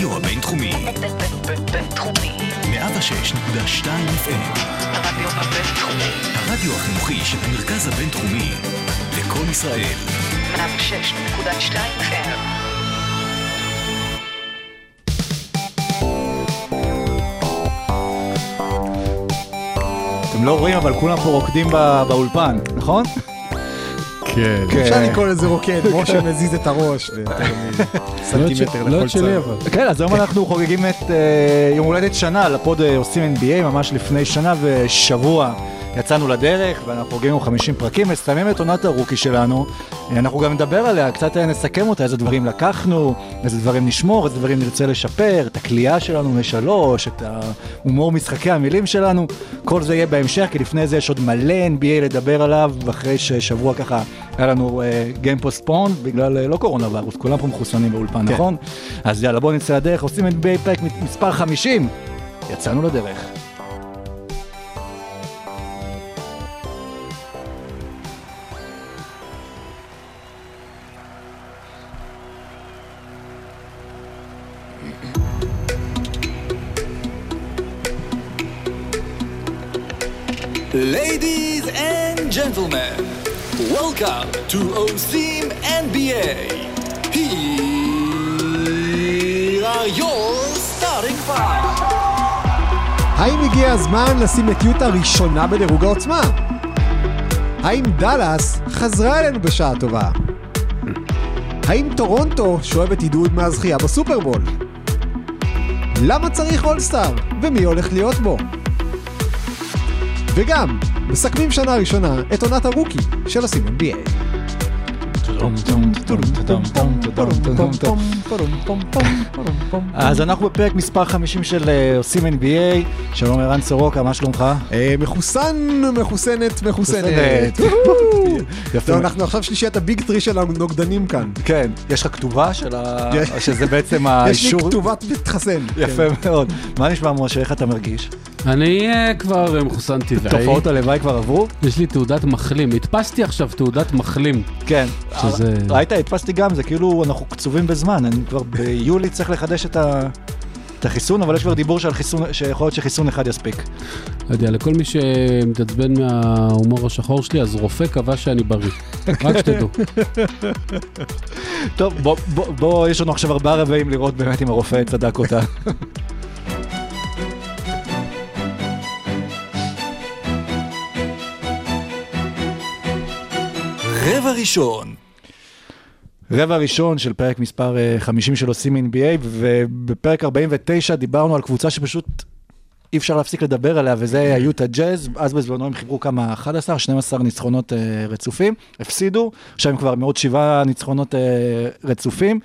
הרדיו הבינתחומי. בינתחומי. 106.2 FM. הרדיו הבינתחומי. הרדיו החינוכי של המרכז הבינתחומי. לקום ישראל. 106.2 FM. אתם לא רואים, אבל כולם פה רוקדים בא- באולפן, נכון? כן. כן. אפשר לקרוא לזה רוקד, משה מזיז את הראש יותר מסנטימטר לא לכל שלי צד. כן, אז היום אנחנו חוגגים את אה, יום הולדת שנה, לפוד אה, עושים NBA, ממש לפני שנה ושבוע יצאנו לדרך, ואנחנו חוגגים עם 50 פרקים, מסיימים את עונת הרוקי שלנו. אה, אנחנו גם נדבר עליה, קצת אה, נסכם אותה, איזה דברים לקחנו, איזה דברים נשמור, איזה דברים נרצה לשפר, את הכלייה שלנו משלוש, את ההומור משחקי המילים שלנו, כל זה יהיה בהמשך, כי לפני זה יש עוד מלא NBA לדבר עליו, ואחרי ששבוע ככה היה לנו גיים פוסטפון, בגלל אה, לא קורונה וירוס, כולם פה מחוסנים באולפן, כן. נכון? אז יאללה, בואו נצא לדרך, עושים NBA פרק מספר 50, יצאנו לדרך. Gentlemen, welcome to OSIM NBA. Here are your starting five. האם הגיע הזמן לשים את יוטה ראשונה בדירוג העוצמה? האם דאלאס חזרה אלינו בשעה טובה? האם טורונטו שואבת עידוד מהזכייה בסופרבול? למה צריך אולסטאר? ומי הולך להיות בו? וגם, מסכמים שנה ראשונה את עונת הרוקי של עושים NBA. אז אנחנו בפרק מספר 50 של אה, עושים NBA, שלום ערן סורוקה, מה שלומך? אה, מחוסן, מחוסנת, מחוסנת. יפה. אנחנו עכשיו שלישיית הביג טרי של הנוגדנים כאן. כן, יש לך כתובה של ה... שזה בעצם יש לי האישור? כתובת מתחסן. יפה מאוד. מה נשמע משה, איך אתה מרגיש? אני אה, כבר מחוסן טבעי. תופעות הלוואי כבר עברו? יש לי תעודת מחלים. הדפסתי עכשיו תעודת מחלים. כן. שזה- ראית, הדפסתי גם, זה כאילו אנחנו קצובים בזמן, אני כבר ביולי צריך לחדש את ה... את החיסון, אבל יש כבר דיבור שעל חיסון, שיכול להיות שחיסון אחד יספיק. לא יודע, לכל מי שמתעצבן מההומור השחור שלי, אז רופא קבע שאני בריא. רק שתדעו. טוב, בוא, בוא, בוא, יש לנו עכשיו ארבעה רבעים לראות באמת אם הרופא צדק אותה. רבע ראשון. רבע ראשון של פרק מספר אה, 50 של עושים NBA, ובפרק 49 דיברנו על קבוצה שפשוט אי אפשר להפסיק לדבר עליה, וזה היוטה ג'אז, אז בזמנו הם חיברו כמה 11, 12 ניצחונות אה, רצופים, הפסידו, עכשיו הם כבר מעוד שבעה ניצחונות אה, רצופים.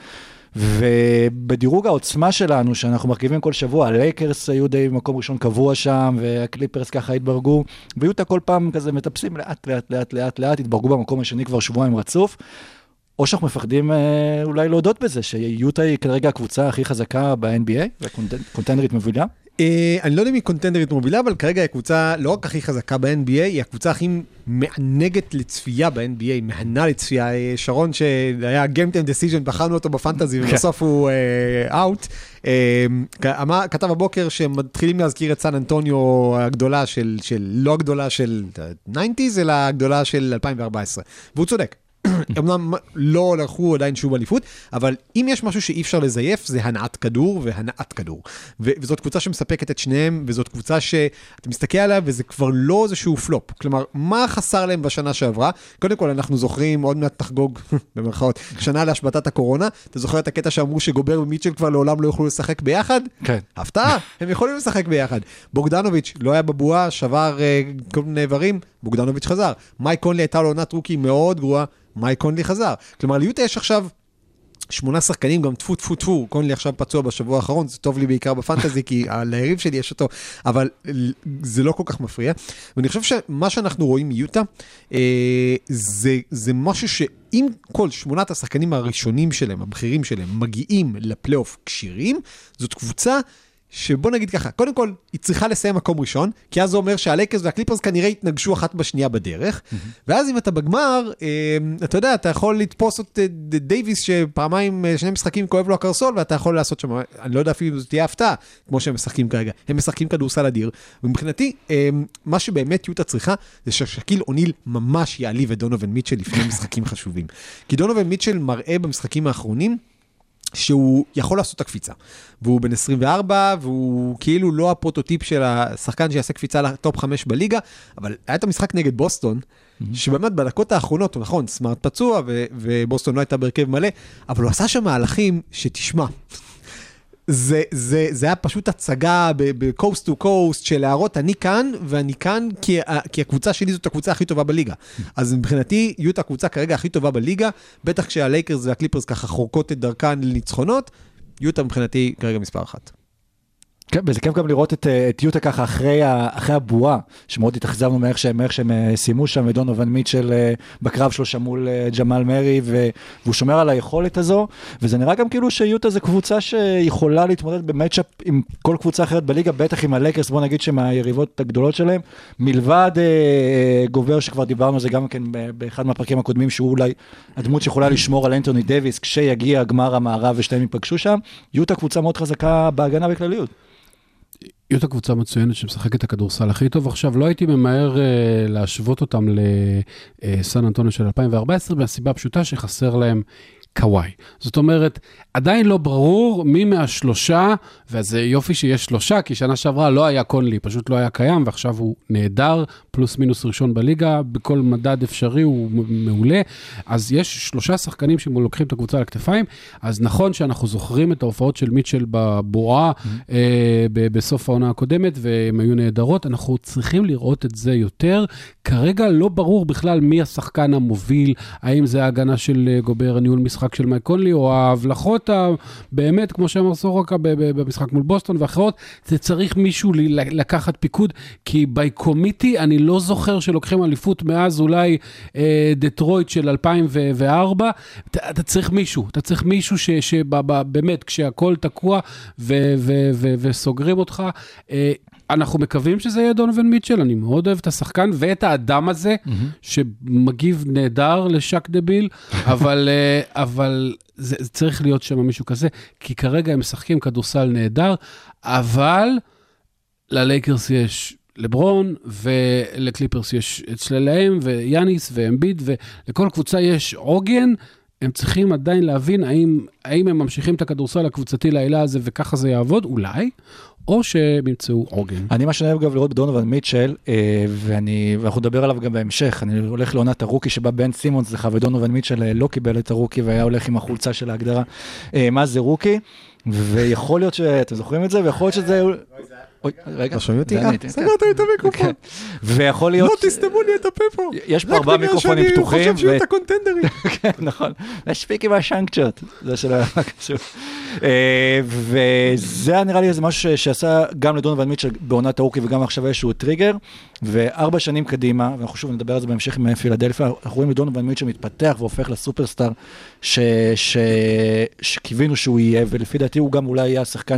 ובדירוג העוצמה שלנו, שאנחנו מרכיבים כל שבוע, הלייקרס היו די במקום ראשון קבוע שם, והקליפרס ככה התברגו, ויוטה כל פעם כזה מטפסים לאט לאט לאט לאט לאט, התברגו במקום השני כבר שבועיים רצוף. או שאנחנו מפחדים אה, אולי להודות בזה, שיוטה היא כרגע הקבוצה הכי חזקה ב-NBA, וקונטנדרית מובילה. אה, אני לא יודע אם היא קונטנדרית מובילה, אבל כרגע היא הקבוצה לא רק הכי חזקה ב-NBA, היא הקבוצה הכי מענגת לצפייה ב-NBA, מהנה לצפייה. אה, שרון, שהיה Game Time Decision, בחרנו אותו בפנטזי, ובסוף הוא אאוט. כתב הבוקר שמתחילים להזכיר את סן אנטוניו הגדולה של, של לא הגדולה של 90's, אלא הגדולה של 2014. והוא צודק. אמנם לא לקחו עדיין שוב אליפות, אבל אם יש משהו שאי אפשר לזייף, זה הנעת כדור והנעת כדור. ו- וזאת קבוצה שמספקת את שניהם, וזאת קבוצה שאתה מסתכל עליה וזה כבר לא איזשהו פלופ. כלומר, מה חסר להם בשנה שעברה? קודם כל, אנחנו זוכרים, עוד מעט תחגוג, במרכאות, שנה להשבתת הקורונה. אתה זוכר את הקטע שאמרו שגובר ומיטשל כבר לעולם לא יוכלו לשחק ביחד? כן. הפתעה, הם יכולים לשחק ביחד. בוגדנוביץ' לא היה בבועה, שבר uh, כל מיני איברים, בוגדנוביץ' חזר. מייק קונלי הייתה לו עונת רוקי מאוד גרועה, מייק קונלי חזר. כלומר, ליוטה יש עכשיו שמונה שחקנים, גם טפו טפו טפו, קונלי עכשיו פצוע בשבוע האחרון, זה טוב לי בעיקר בפנטזי, כי ליריב שלי יש אותו, אבל זה לא כל כך מפריע. ואני חושב שמה שאנחנו רואים מיוטה, אה, זה, זה משהו שאם כל שמונת השחקנים הראשונים שלהם, הבכירים שלהם, מגיעים לפלייאוף כשירים, זאת קבוצה שבוא נגיד ככה, קודם כל, היא צריכה לסיים מקום ראשון, כי אז זה אומר שהלייקרס והקליפרס כנראה יתנגשו אחת בשנייה בדרך, ואז אם אתה בגמר, אה, אתה יודע, אתה יכול לתפוס את אה, דייוויס שפעמיים, אה, שני משחקים כואב לו הקרסול, ואתה יכול לעשות שם, אני לא יודע אפילו אם זאת תהיה הפתעה, כמו שהם משחקים כרגע. הם משחקים כדורסל אדיר, ומבחינתי, אה, מה שבאמת יוטה צריכה, זה ששקיל אוניל ממש יעליב את דונובין מיטשל לפני משחקים חשובים. כי דונובין מיטשל מראה במשחקים האחרונים, שהוא יכול לעשות את הקפיצה. והוא בן 24, והוא כאילו לא הפרוטוטיפ של השחקן שיעשה קפיצה ל top 5 בליגה, אבל היה את המשחק נגד בוסטון, שבאמת בדקות האחרונות, נכון, סמארט פצוע, ובוסטון לא הייתה בהרכב מלא, אבל הוא עשה שם מהלכים שתשמע. זה, זה, זה היה פשוט הצגה ב-coast to coast של להראות, אני כאן, ואני כאן כי, ה- כי הקבוצה שלי זאת הקבוצה הכי טובה בליגה. אז מבחינתי, יוטה הקבוצה כרגע הכי טובה בליגה, בטח כשהלייקרס והקליפרס ככה חורקות את דרכן לניצחונות, יוטה מבחינתי כרגע מספר אחת. כן, וזה כיף גם לראות את, אה, את יוטה ככה אחרי, ה- אחרי הבועה, שמאוד התאכזבנו מאיך שהם, מאיך שהם אה, סיימו שם, ודונובן מיטשל אה, בקרב שלו שם מול ג'מאל מרי, ו, והוא שומר על היכולת הזו, וזה נראה גם כאילו שיוטה זה קבוצה שיכולה להתמודד ב matchup עם כל קבוצה אחרת בליגה, בטח עם הלייקרס, בוא נגיד שהם היריבות הגדולות שלהם, מלבד אה, גובר שכבר דיברנו על זה גם כן באחד מהפרקים הקודמים, שהוא אולי הדמות שיכולה לשמור על אנטוני דוויס כשיגיע גמר המערב ושתיהם ייפגשו שם, יוטה קבוצה מאוד חזקה בהגנה בכלליות. יוטה קבוצה מצוינת שמשחקת את הכדורסל הכי טוב עכשיו, לא הייתי ממהר uh, להשוות אותם לסן אנטוניו של 2014, מהסיבה הפשוטה שחסר להם קוואי. זאת אומרת, עדיין לא ברור מי מהשלושה, וזה יופי שיש שלושה, כי שנה שעברה לא היה קונלי, פשוט לא היה קיים, ועכשיו הוא נהדר, פלוס מינוס ראשון בליגה, בכל מדד אפשרי הוא מעולה. אז יש שלושה שחקנים שלוקחים את הקבוצה על הכתפיים, אז נכון שאנחנו זוכרים את ההופעות של מיטשל בבועה mm-hmm. אה, בסוף העונה הקודמת, והן היו נהדרות, אנחנו צריכים לראות את זה יותר. כרגע לא ברור בכלל מי השחקן המוביל, האם זה ההגנה של אה, גובר, הניהול משחק של מייק קונלי, או ההבלחות ה- באמת, כמו שאמר סורוקה במשחק מול בוסטון ואחרות, זה צריך מישהו לקחת פיקוד, כי committee אני לא זוכר שלוקחים אליפות מאז אולי אה, דטרויט של 2004, אתה, אתה צריך מישהו, אתה צריך מישהו שבאמת, כשהכול תקוע ו- ו- ו- וסוגרים אותך, אה, אנחנו מקווים שזה יהיה דונובין מיטשל, אני מאוד אוהב את השחקן ואת האדם הזה, שמגיב נהדר לשק דביל, אבל, אה, אבל זה, זה צריך להיות שם מישהו כזה, כי כרגע הם משחקים כדורסל נהדר, אבל ללייקרס יש לברון, ולקליפרס יש את שלהם, ויאניס, ואמביד, ולכל קבוצה יש עוגן. הם צריכים עדיין להבין האם, האם הם ממשיכים את הכדורסל הקבוצתי לעילה הזה וככה זה יעבוד, אולי, או שהם ימצאו עוגן. אני מה שאני אוהב גם לראות בדונובל מיטשל, אה, ואני, ואנחנו נדבר עליו גם בהמשך, אני הולך לעונת הרוקי שבה בן סימונס זכה, ודונובל מיטשל אה, לא קיבל את הרוקי והיה הולך עם החולצה של ההגדרה, אה, מה זה רוקי, ויכול להיות שאתם זוכרים את זה, ויכול להיות שזה... אוי, רגע, לא שומעים אותי? אה, כן. סגרת לי את המיקרופון. כן. ויכול להיות... לא תסתמו לי את הפה פה. יש פה ארבעה מיקרופונים רק פתוחים, בגלל שאני חושב שיהיו את הקונטנדרים. כן, נכון. מספיק עם השנקצ'ות, זה שלא היה קשור. אה, וזה היה נראה לי איזה משהו שעשה גם לדונובל מיטשל בעונת הרוקי וגם עכשיו איזשהו טריגר, וארבע שנים קדימה, ואנחנו שוב נדבר על זה בהמשך עם פילדלפיה, אנחנו רואים את דונובל מיטשל מתפתח והופך לסופרסטאר שקיווינו שהוא יהיה, ולפי דעתי הוא גם אולי יהיה השחקן.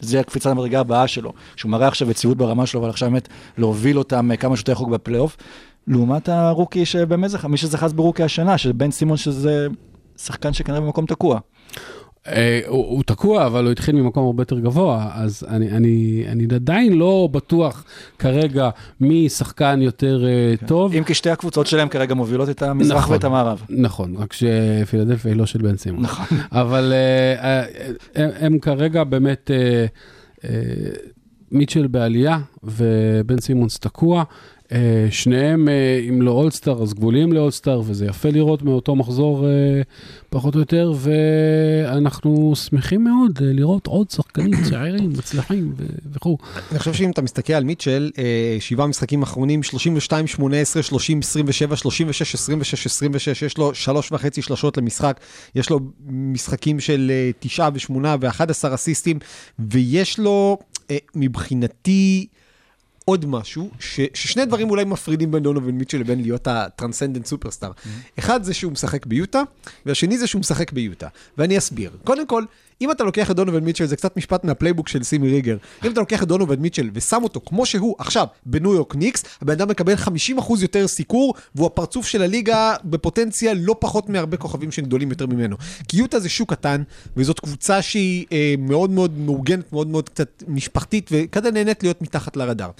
זה הקפיצת המדרגה הבאה שלו, שהוא מראה עכשיו יציבות ברמה שלו, אבל עכשיו באמת להוביל אותם אה, כמה שיותר רחוק בפלייאוף, לעומת הרוקי שבאמת זכה, מי שזכה ברוקי השנה, של בן סימון שזה שחקן שכנראה במקום תקוע. אה, הוא, הוא תקוע, אבל הוא התחיל ממקום הרבה יותר גבוה, אז אני, אני, אני עדיין לא בטוח כרגע מי שחקן יותר uh, טוב. אם כי שתי הקבוצות שלהם כרגע מובילות את המזרח נכון. ואת המערב. נכון, רק שפילדלפיה היא לא של בן סימון. נכון. אבל uh, הם, הם כרגע באמת, מיטשל בעלייה ובן סימונס תקוע. Uh, שניהם, uh, אם לא אולסטאר, אז גבולים לאולסטאר, וזה יפה לראות מאותו מחזור uh, פחות או יותר, ואנחנו שמחים מאוד לראות עוד שחקנים צעירים, מצליחים וכו'. אני חושב שאם אתה מסתכל על מיטשל, אה, שבעה משחקים אחרונים, 32, 18, 30, 27, 36, 26, 26, יש לו שלוש וחצי שלשות למשחק, יש לו משחקים של אה, תשעה ושמונה ואחד עשר אסיסטים, ויש לו אה, מבחינתי... עוד משהו, ש, ששני דברים אולי מפרידים בין דונובין מיטשל לבין להיות ה transcendent superstar. אחד זה שהוא משחק ביוטה, והשני זה שהוא משחק ביוטה. ואני אסביר. קודם כל, אם אתה לוקח את דונובן מיטשל, זה קצת משפט מה playbook של סימי ריגר, אם אתה לוקח את דונובן מיטשל ושם אותו כמו שהוא עכשיו בניו יורק ניקס, הבן אדם מקבל 50% יותר סיקור, והוא הפרצוף של הליגה בפוטנציה לא פחות מהרבה כוכבים שגדולים יותר ממנו. כי יוטה זה שוק קטן, וזאת קבוצה שהיא אה, מאוד מאוד מאורגנת, מאוד מאוד קצת משפחתית, וכזה נהנית להיות מתחת לרדאר.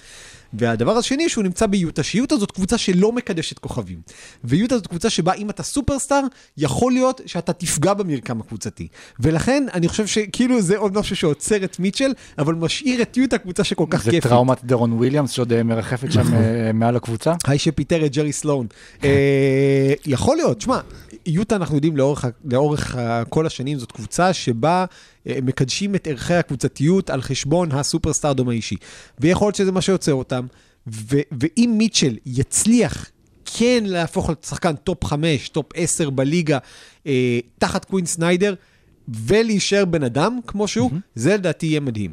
והדבר השני שהוא נמצא ביוטה, שיוטה זאת קבוצה שלא מקדשת כוכבים. ויוטה זאת קבוצה שבה אם אתה superstar, יכול להיות שאתה תפגע במרקם הקבוצתי. ולכן אני חושב שכאילו זה עוד משהו שעוצר את מיטשל, אבל משאיר את יוטה קבוצה שכל כך זה כיפית. טראומת דרון וויליאמס שעוד אה, מרחפת שם אה, מעל הקבוצה. האיש שפיטר את ג'רי סלואן. אה, יכול להיות, שמע, יוטה אנחנו יודעים לאורך, לאורך כל השנים זאת קבוצה שבה אה, מקדשים את ערכי הקבוצתיות על חשבון ה superstardom האישי. ויכול להיות שזה מה שיוצר אותם. ו- ואם מיטשל יצליח כן להפוך לשחקן טופ 5, טופ 10 בליגה, אה, תחת קווין סניידר, ולהישאר בן אדם כמו שהוא, זה לדעתי יהיה מדהים.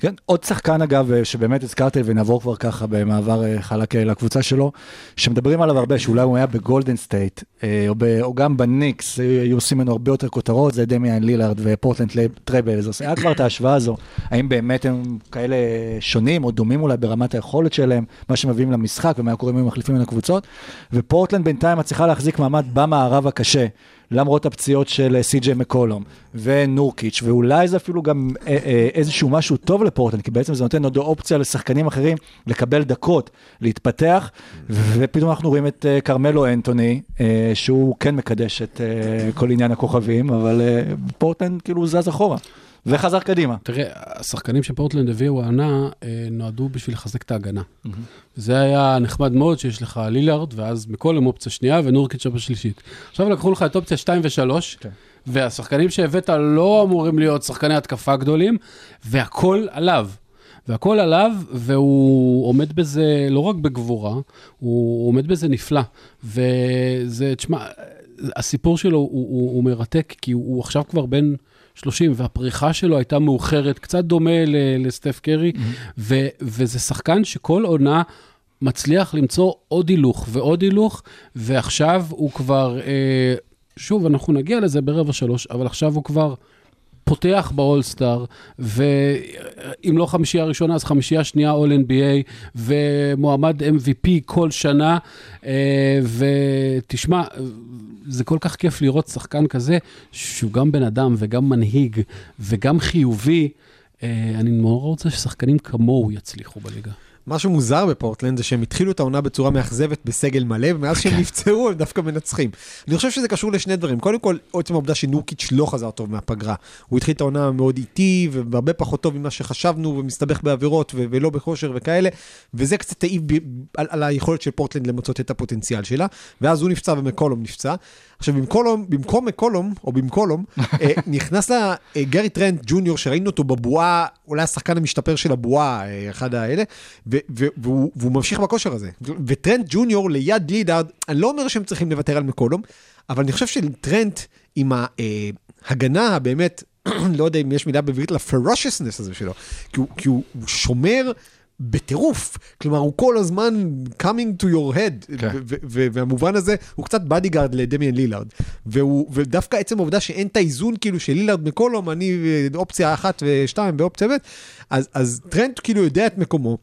כן, עוד שחקן אגב, אה, שבאמת הזכרתי ונעבור כבר ככה במעבר אה, חלק אה, לקבוצה שלו, שמדברים עליו הרבה, שאולי הוא היה בגולדן סטייט, או, ב, או גם בניקס, היו עושים ממנו הרבה יותר כותרות, זה דמיאן לילארד ופורטלנד טרייל בלייזרס, היה כבר את ההשוואה הזו, האם באמת הם כאלה שונים או דומים אולי ברמת היכולת שלהם, מה שמביאים למשחק ומה קורה אם הם מחליפים בין הקבוצות, ופורטלנד בינתיים מצליחה להחזיק מעמד במערב הקשה. למרות הפציעות של אה, סי.ג'יי מקולום ונורקיץ', ואולי זה אפילו גם אה, אה, איזשהו משהו טוב לפורטלנד, כי בעצם זה נותן עוד אופציה לשחקנים אחרים לקבל דקות, להתפתח, ופתאום אנחנו רואים את כרמלו אנטוני, שהוא כן מקדש את כל עניין הכוכבים, אבל פורטלנד כאילו זז אחורה, וחזר קדימה. תראה, השחקנים שפורטלנד הביאו העונה אה, נועדו בשביל לחזק את ההגנה. זה היה נחמד מאוד שיש לך לילארד, ואז מקולם אופציה שנייה ונורקיץ' בשלישית. עכשיו לקחו לך את אופציה 2 ו-3, כן. והשחקנים שהבאת לא אמורים להיות שחקני התקפה גדולים, והכל עליו. והכל עליו, והוא עומד בזה לא רק בגבורה, הוא עומד בזה נפלא. וזה, תשמע, הסיפור שלו הוא, הוא, הוא מרתק, כי הוא, הוא עכשיו כבר בן 30, והפריחה שלו הייתה מאוחרת, קצת דומה ל- לסטף קרי, ו, וזה שחקן שכל עונה מצליח למצוא עוד הילוך ועוד הילוך, ועכשיו הוא כבר, אה, שוב, אנחנו נגיע לזה ברבע שלוש, אבל עכשיו הוא כבר... פותח באולסטאר, ואם לא חמישייה ראשונה, אז חמישייה שנייה All-NBA, ומועמד MVP כל שנה, אה, ותשמע, זה כל כך כיף לראות שחקן כזה, שהוא גם בן אדם וגם מנהיג וגם חיובי. אה, אני נורא רוצה ששחקנים כמוהו יצליחו בליגה. משהו מוזר בפורטלנד זה שהם התחילו את העונה בצורה מאכזבת בסגל מלא, ומאז שהם נפצעו הם דווקא מנצחים. אני חושב שזה קשור לשני דברים. קודם כל, עצם העובדה שנורקיץ' לא חזר טוב מהפגרה. הוא התחיל את העונה מאוד איטי, והרבה פחות טוב ממה שחשבנו, ומסתבך בעבירות, ו- ולא בכושר וכאלה, וזה קצת העיב על, על היכולת של פורטלנד למצות את הפוטנציאל שלה, ואז הוא נפצע ומקולום נפצע. עכשיו, במקולום, במקום מקולום, או במקולום, אה, נכנס לה אה, גרי טרנט ג'וניור, שראינו אותו בבועה, אולי השחקן המשתפר של הבועה, אה, אחד האלה, ו- והוא, והוא ממשיך בכושר הזה. וטרנט ג'וניור ליד לילארד, אני לא אומר שהם צריכים לוותר על מקולום, אבל אני חושב שטרנט עם ההגנה הבאמת, לא יודע אם יש מילה בעברית ל-ferociousness הזה שלו, כי הוא, כי הוא, שומר בטירוף, כלומר הוא כל הזמן coming to your head, כן. והמובן הזה הוא קצת bodyguard לדמיאן לילארד, והוא, ודווקא עצם העובדה שאין את האיזון כאילו של לילארד מקולום, אני אה, אופציה אחת ושתיים באופציה ב', אז, אז טרנט כאילו יודע את מקומו.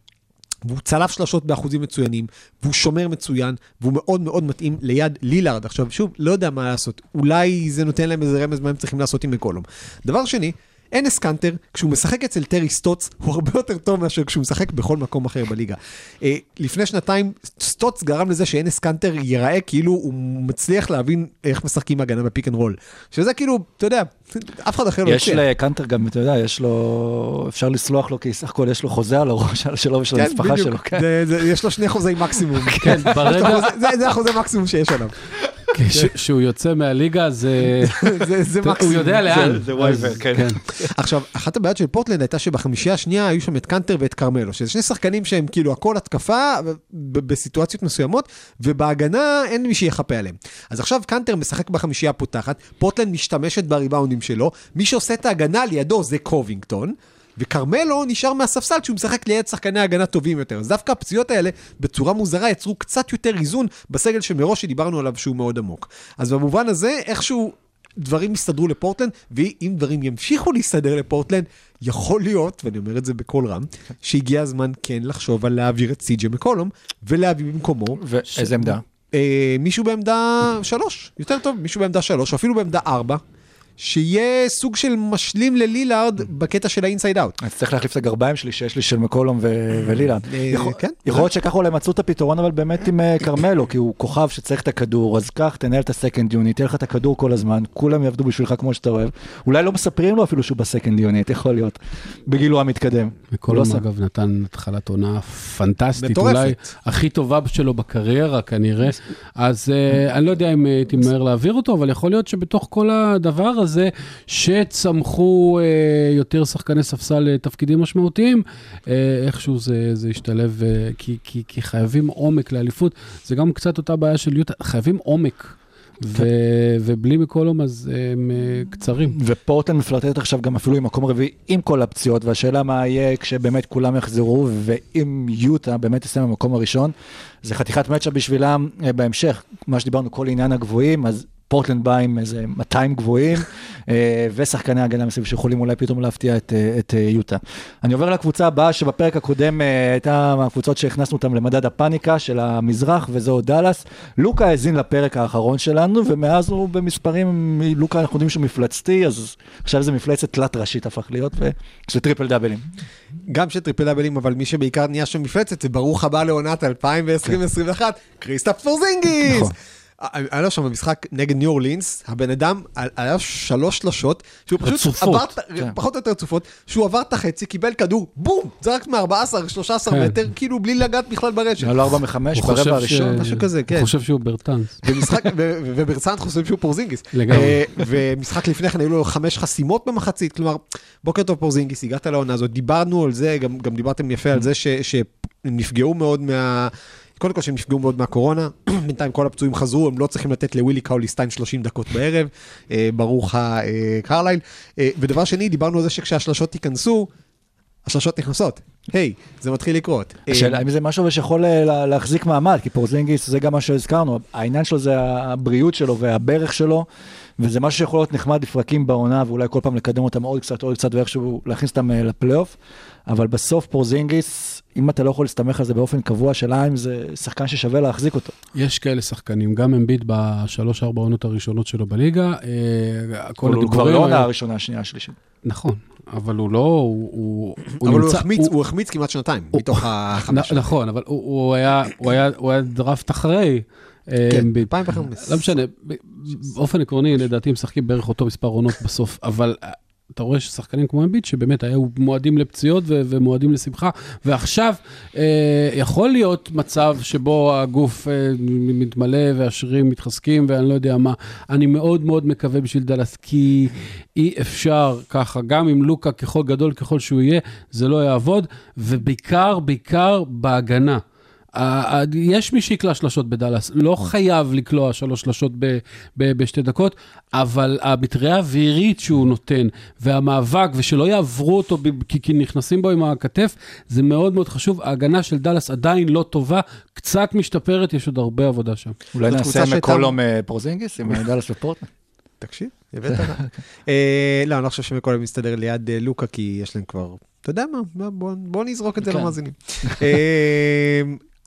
והוא צלף שלשות באחוזים מצוינים, והוא שומר מצוין, והוא מאוד מאוד מתאים ליד לילארד. עכשיו, שוב, לא יודע מה לעשות, אולי זה נותן להם איזה רמז מה הם צריכים לעשות עם מקולום. דבר שני, אנס קאנטר, כשהוא משחק אצל טרי סטוטס, הוא הרבה יותר טוב מאשר כשהוא משחק בכל מקום אחר בליגה. אה, לפני שנתיים, סטוטס גרם לזה שאנס קאנטר ייראה כאילו הוא מצליח להבין איך משחקים הגנה ב pick and roll. שזה כאילו, אתה יודע, אף אחד אחר לא יש. לקנטר גם, אתה יודע, יש לו, אפשר לסלוח לו, כי סך הכל יש לו חוזה על הראש שלו ושל כן, המשפחה שלו. כן. יש לו שני חוזי מקסימום. כן, ברגע זה החוזה מקסימום שיש עליו. ש- שהוא יוצא מהליגה, זה... זה- זה הוא מקסימום. יודע לאן. זה waiver, אז- כן. עכשיו, אחת הבעיות של פורטלנד הייתה שבחמישייה השנייה היו שם את קאנטר ואת כרמלו, שזה שני שחקנים שהם כאילו הכל התקפה בסיטואציות מסוימות, ובהגנה אין מי שיחפה עליהם. אז עכשיו קאנטר משחק בחמישייה הפותחת, פורטלנד משתמשת בריבאונדים שלו, מי שעושה את ההגנה לידו זה קובינגטון. וכרמלו נשאר מהספסל כשהוא משחק ליד שחקני הגנה טובים יותר. אז דווקא הפציעות האלה, בצורה מוזרה, יצרו קצת יותר איזון בסגל שמראש שדיברנו עליו שהוא מאוד עמוק. אז במובן הזה, איכשהו דברים יסתדרו לפורטלנד, ואם דברים ימשיכו להסתדר לפורטלנד, יכול להיות, ואני אומר את זה בקול רם, שהגיע הזמן כן לחשוב על להעביר את סי.ג'י מקולום, ולהביא במקומו ואיזה עמדה? אה, מישהו בעמדה שלוש, יותר טוב, מישהו בעמדה שלוש, או אפילו בעמדה ארבע, שיהיה סוג של משלים ללילארד בקטע של ה inside out. אז צריך להחליף את הגרביים שלי שיש לי של מקולום ו- ולילארד. אה, יכול- כן. יכול להיות שככה אולי מצאו את הפתרון אבל באמת עם אה, כרמלו, כי הוא כוכב שצריך את הכדור, אז קח, תנהל את ה second unit, תהיה לך את הכדור כל הזמן, כולם יעבדו בשבילך כמו שאתה אוהב. אולי לא מספרים לו אפילו שהוא בסקנד יוניט, יכול להיות, בגילו המתקדם. לא שם. אגב, נתן התחלת עונה פנטסטית. אולי הכי טובה שלו בקריירה כנראה. אז אה, אני לא יודע אם הייתי ממהר להעביר אותו, אבל יכול להיות שבתוך כל הדבר הזה, שצמחו אה, יותר שחקני ספסל לתפקידים משמעותיים, אה, איכשהו זה, זה ישתלב, אה, כי, כי, כי חייבים עומק לאליפות. זה גם קצת אותה בעיה של יוטה, חייבים עומק. ו- ובלי מקולום אז הם אה, קצרים. ופורטלנד מפלרטט עכשיו גם אפילו עם מקום רביעי עם כל הפציעות, והשאלה מה יהיה כשבאמת כולם יחזרו, ואם יוטה באמת תסיים במקום הראשון, זה חתיכת מצ'אפ בשבילם אה, בהמשך, מה שדיברנו, כל עניין הגבוהים, אז פורטלנד בא עם איזה 200 גבוהים, אה, ושחקני הגנה מסביב שיכולים אולי פתאום להפתיע את, אה, את אה, יוטה. אני עובר לקבוצה הבאה שבפרק הקודם הייתה מהקבוצות שהכנסנו אותן למדד הפאניקה של המזרח, וזו דאלאס. לוקה האזין לפרק האחרון שלנו, ומאז הוא במספרים, לוקה אנחנו יודעים שהוא מפלצתי, אז עכשיו זה מפלצת תלת ראשית הפך להיות, וזה טריפל דאבלים. גם של טריפל דאבלים, אבל מי שבעיקר נהיה שם מפלצת, זה ברוך הבא לעונת 2020-2021, קריסטפס פורזינגיס. נכון. היה לו שם במשחק נגד ניו אורלינס, הבן אדם, היה לו שלוש שלושות, שהוא פשוט רצופות, עבר, את- כן. פחות או יותר רצופות, שהוא עבר את החצי, קיבל כדור, בום, זרק מ-14-13 כן. מטר, כאילו בלי לגעת בכלל ברשת. היה לו 4 מ-5 הוא חושב ברבע הראשון. ש- משהו כזה, כן. הוא חושב שהוא ברטנס. ומשחק, ו- ו- וברצלנט חושבים שהוא פורזינגיס. לגמרי. אה, ומשחק לפני כן היו לו חמש חסימות במחצית, כלומר, בוקר טוב פורזינגיס, הגעת לעונה הזאת, דיברנו על זה, גם, גם דיברתם יפה על זה ש- שהם נפגעו מאוד מה... קודם כל שהם נפגעו מאוד מהקורונה, בינתיים כל הפצועים חזרו, הם לא צריכים לתת לווילי קאוליסטיין 30 דקות בערב, אה, ברוך הקרלייל. אה, ודבר שני, דיברנו על זה שכשהשלשות ייכנסו, השלשות נכנסות. היי, זה מתחיל לקרות. אה, השאלה אם זה משהו שיכול אה, לה- להחזיק מעמד, כי פורזינגיס זה גם מה שהזכרנו, העניין שלו זה הבריאות שלו והברך שלו, וזה משהו שיכול להיות נחמד לפרקים בעונה, ואולי כל פעם לקדם אותם עוד קצת, עוד קצת, ואיכשהו להכניס אותם אה, לפלייאוף, אבל בסוף פורזינגיס, אם אתה לא יכול להסתמך על זה באופן קבוע, השאלה אם זה שחקן ששווה להחזיק אותו. יש כאלה שחקנים, גם אמביט בשלוש-ארבע עונות הראשונות שלו בליגה. אה, כל אבל הוא כבר לא עונה הראשונה, השנייה, השלישית. נכון, אבל הוא לא, הוא, אבל הוא החמיץ, הוא החמיץ כמעט שנתיים, מתוך החמש. נכון, אבל הוא, הוא, היה, הוא, היה, הוא היה דראפט אחרי. אה, כן, אמביט. 2005. לא משנה, באופן עקרוני, לדעתי משחקים בערך אותו מספר עונות בסוף, אבל אתה רואה ששחקנים כמו אמביט, שבאמת היו מועדים לפציעות ו- ומועדים לשמחה, ועכשיו אה, יכול להיות מצב שבו הגוף אה, מתמלא והשרירים מתחזקים ואני לא יודע מה. אני מאוד מאוד מקווה בשביל דאלאס, כי אי אפשר ככה, גם עם לוקה ככל גדול ככל שהוא יהיה, זה לא יעבוד, ובעיקר, בעיקר בהגנה. יש מי שיקלע שלשות בדאלאס, לא חייב לקלוע שלוש שלשות ב- ב- בשתי דקות, אבל המטריה האווירית שהוא נותן, והמאבק, ושלא יעברו אותו ב- כי, כי נכנסים בו עם הכתף, זה מאוד מאוד חשוב. ההגנה של דאלאס עדיין לא טובה, קצת משתפרת, יש עוד הרבה עבודה שם. אולי נעשה מקולום אה, פורזינגיס עם אה, דאלאס ופורטלנד. תקשיב, הבאת לה. אה, לא, אני לא חושב שמקודם מסתדר ליד לוקה, כי יש להם כבר, אתה יודע מה, בוא- בוא- בוא נזרוק את זה כן. למאזינים.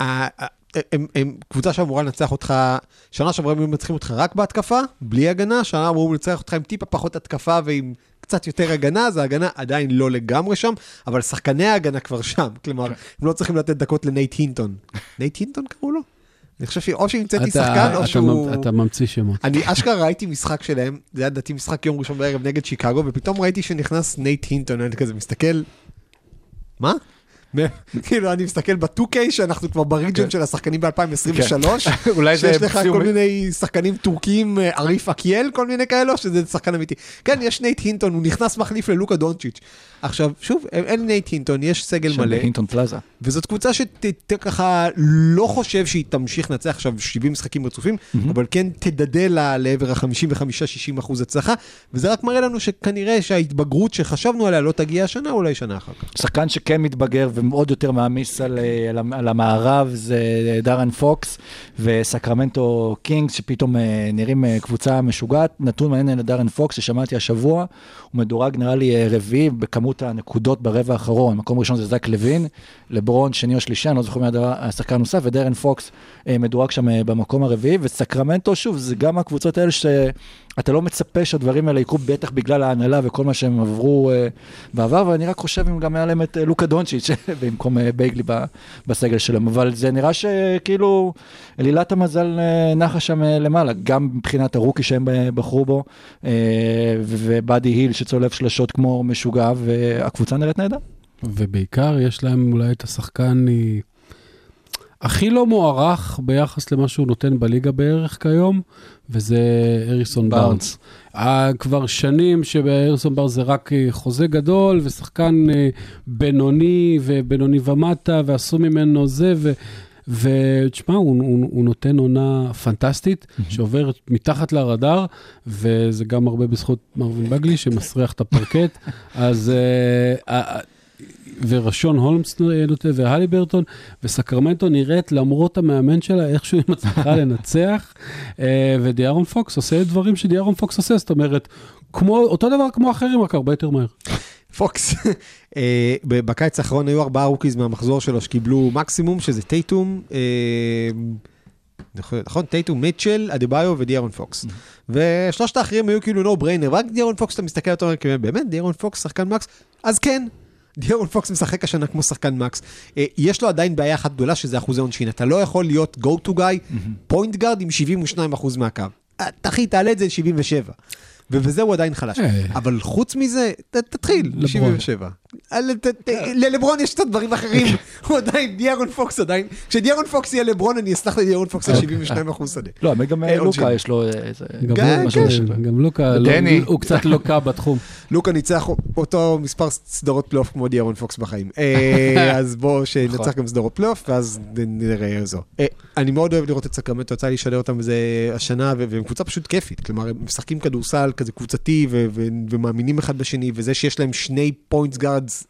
הם- הם קבוצה שאמורה לנצח אותך, שנה שעברה הם היו מנצחים אותך רק בהתקפה, בלי הגנה, שנה אמורים לנצח אותך עם טיפה פחות התקפה ועם קצת יותר הגנה, אז ההגנה עדיין לא לגמרי שם, אבל שחקני ההגנה כבר שם, כלומר, הם לא צריכים לתת דקות לנייט הינטון. נייט הינטון קראו לו? אני חושב שאו שהמצאתי שחקן, או אתה שהוא... ממ- אתה ממציא שמות. אני אשכרה ראיתי משחק שלהם, זה היה לדעתי משחק יום ראשון בערב נגד שיקגו, ופתאום ראיתי שנכנס נייט הינטון, אני כזה מסתכל, מה? כאילו, אני מסתכל ב-2K, שאנחנו כבר ב regen של השחקנים ב-2023, אולי זה שיש לך כל מיני שחקנים טורקים, אה, עריף אקיאל, כל מיני כאלו, שזה שחקן אמיתי. כן, יש נייט הינטון, הוא נכנס מחליף ללוקה דונצ'יץ'. עכשיו, שוב, אין נייט הינטון, יש סגל מלא. בהינטון פלאזה. וזאת קבוצה שככה לא חושב שהיא תמשיך לנצח עכשיו 70 משחקים רצופים, אבל כן תדדה לה לעבר ה-55-60 אחוז הצלחה, וזה רק מראה לנו שכנראה שההתבגרות שחשבנו עליה לא תגיע השנה, אולי שנה אחר כך. שחקן שכן מתבגר עוד יותר מעמיס על, אה, על, על המערב זה דיארון פוקס וסקרמנטו קינגס, שפתאום אה, נראים אה, קבוצה משוגעת. נתון מעניין לדיארון פוקס, ששמעתי השבוע, הוא מדורג נראה לי רביעי בכמות הנקודות ברבע האחרון. מקום ראשון זה זק לוין, לברון שני או שלישי, אני לא זוכר מי השחקן הנוסף, ודרן פוקס מדורג שם במקום הרביעי, וסקרמנטו, שוב, זה גם הקבוצות האלה שאתה לא מצפה שהדברים האלה יקרו, בטח בגלל ההנהלה וכל מה שהם עברו אה, בעבר, ואני רק חושב אם גם היה להם את אה, לוקה דונצ'יץ' במקום אה, בייגלי בסגל שלהם, אבל זה נראה שכאילו אלילת המזל נחה שם למעלה, גם מבחינת הרוקי שהם בחרו בו, ובאדי היל שצולף שלשות כמו משוגע, והקבוצה נראית נהדר. ובעיקר יש להם אולי את השחקן הכי לא מוערך ביחס למה שהוא נותן בליגה בערך כיום, וזה אריסון בארנס. אה, כבר שנים שבאריסון בארנס זה רק אה, חוזה גדול ושחקן אה, בינוני ובינוני ומטה, ועשו ממנו זה, ו... ותשמע, הוא, הוא, הוא נותן עונה פנטסטית, שעוברת מתחת לרדאר, וזה גם הרבה בזכות מרווין בגלי, שמסריח את הפרקט. אז... אה, ורשון הולמס נותן, והליברטון, וסקרמנטו נראית, למרות המאמן שלה, איכשהו היא מצליחה לנצח, אה, ודיארון פוקס עושה דברים שדיארון פוקס עושה, זאת אומרת, כמו, אותו דבר כמו אחרים, רק הרבה יותר מהר. פוקס, אה, בקיץ האחרון היו ארבעה rookies מהמחזור שלו שקיבלו מקסימום, שזה טייטום, אה, נכון, טייטום, מיטשל, אדבאיו ודיארון פוקס. ושלושת האחרים היו כאילו no brainer, ורק דיארון פוקס אתה מסתכל אתה אומר, "כן, באמת, דיארון פוקס שחקן max? אז כן. דיארון פוקס משחק השנה כמו שחקן max. אה, יש לו עדיין בעיה אחת גדולה, שזה אחוזי עונשין. אתה לא יכול להיות go to guy, point guard עם 72% מהקו. אחי, תעלה את זה ל-77. ובזה הוא עדיין חלש. אה. אבל חוץ מזה, תתחיל, לא 77. ללברון יש קצת דברים אחרים, הוא עדיין, דיארון פוקס עדיין, כשדיארון פוקס יהיה לברון, אני אסלח לדיארון פוקס על 72 אחוז שדה. לא, האמת גם אה, אה. לוקה יש לו איזה... גם, כן, לא- כן. כן, לוקה, לא- דני. הוא קצת לוקה בתחום. לוקה ניצח אותו מספר סדרות פלייאוף כמו דיארון פוקס בחיים. אה, אז בואו שננצח נכון. גם סדרות פלייאוף, ואז נראה זו. אה, אני מאוד אוהב לראות את סקרמנטו, יצא לי לשדר אותם בזה השנה, והם קבוצה פשוט כיפית. כלומר, הם משחקים כדורסל כזה קבוצתי, ומאמינים אחד בשני, וזה שיש להם שני point guards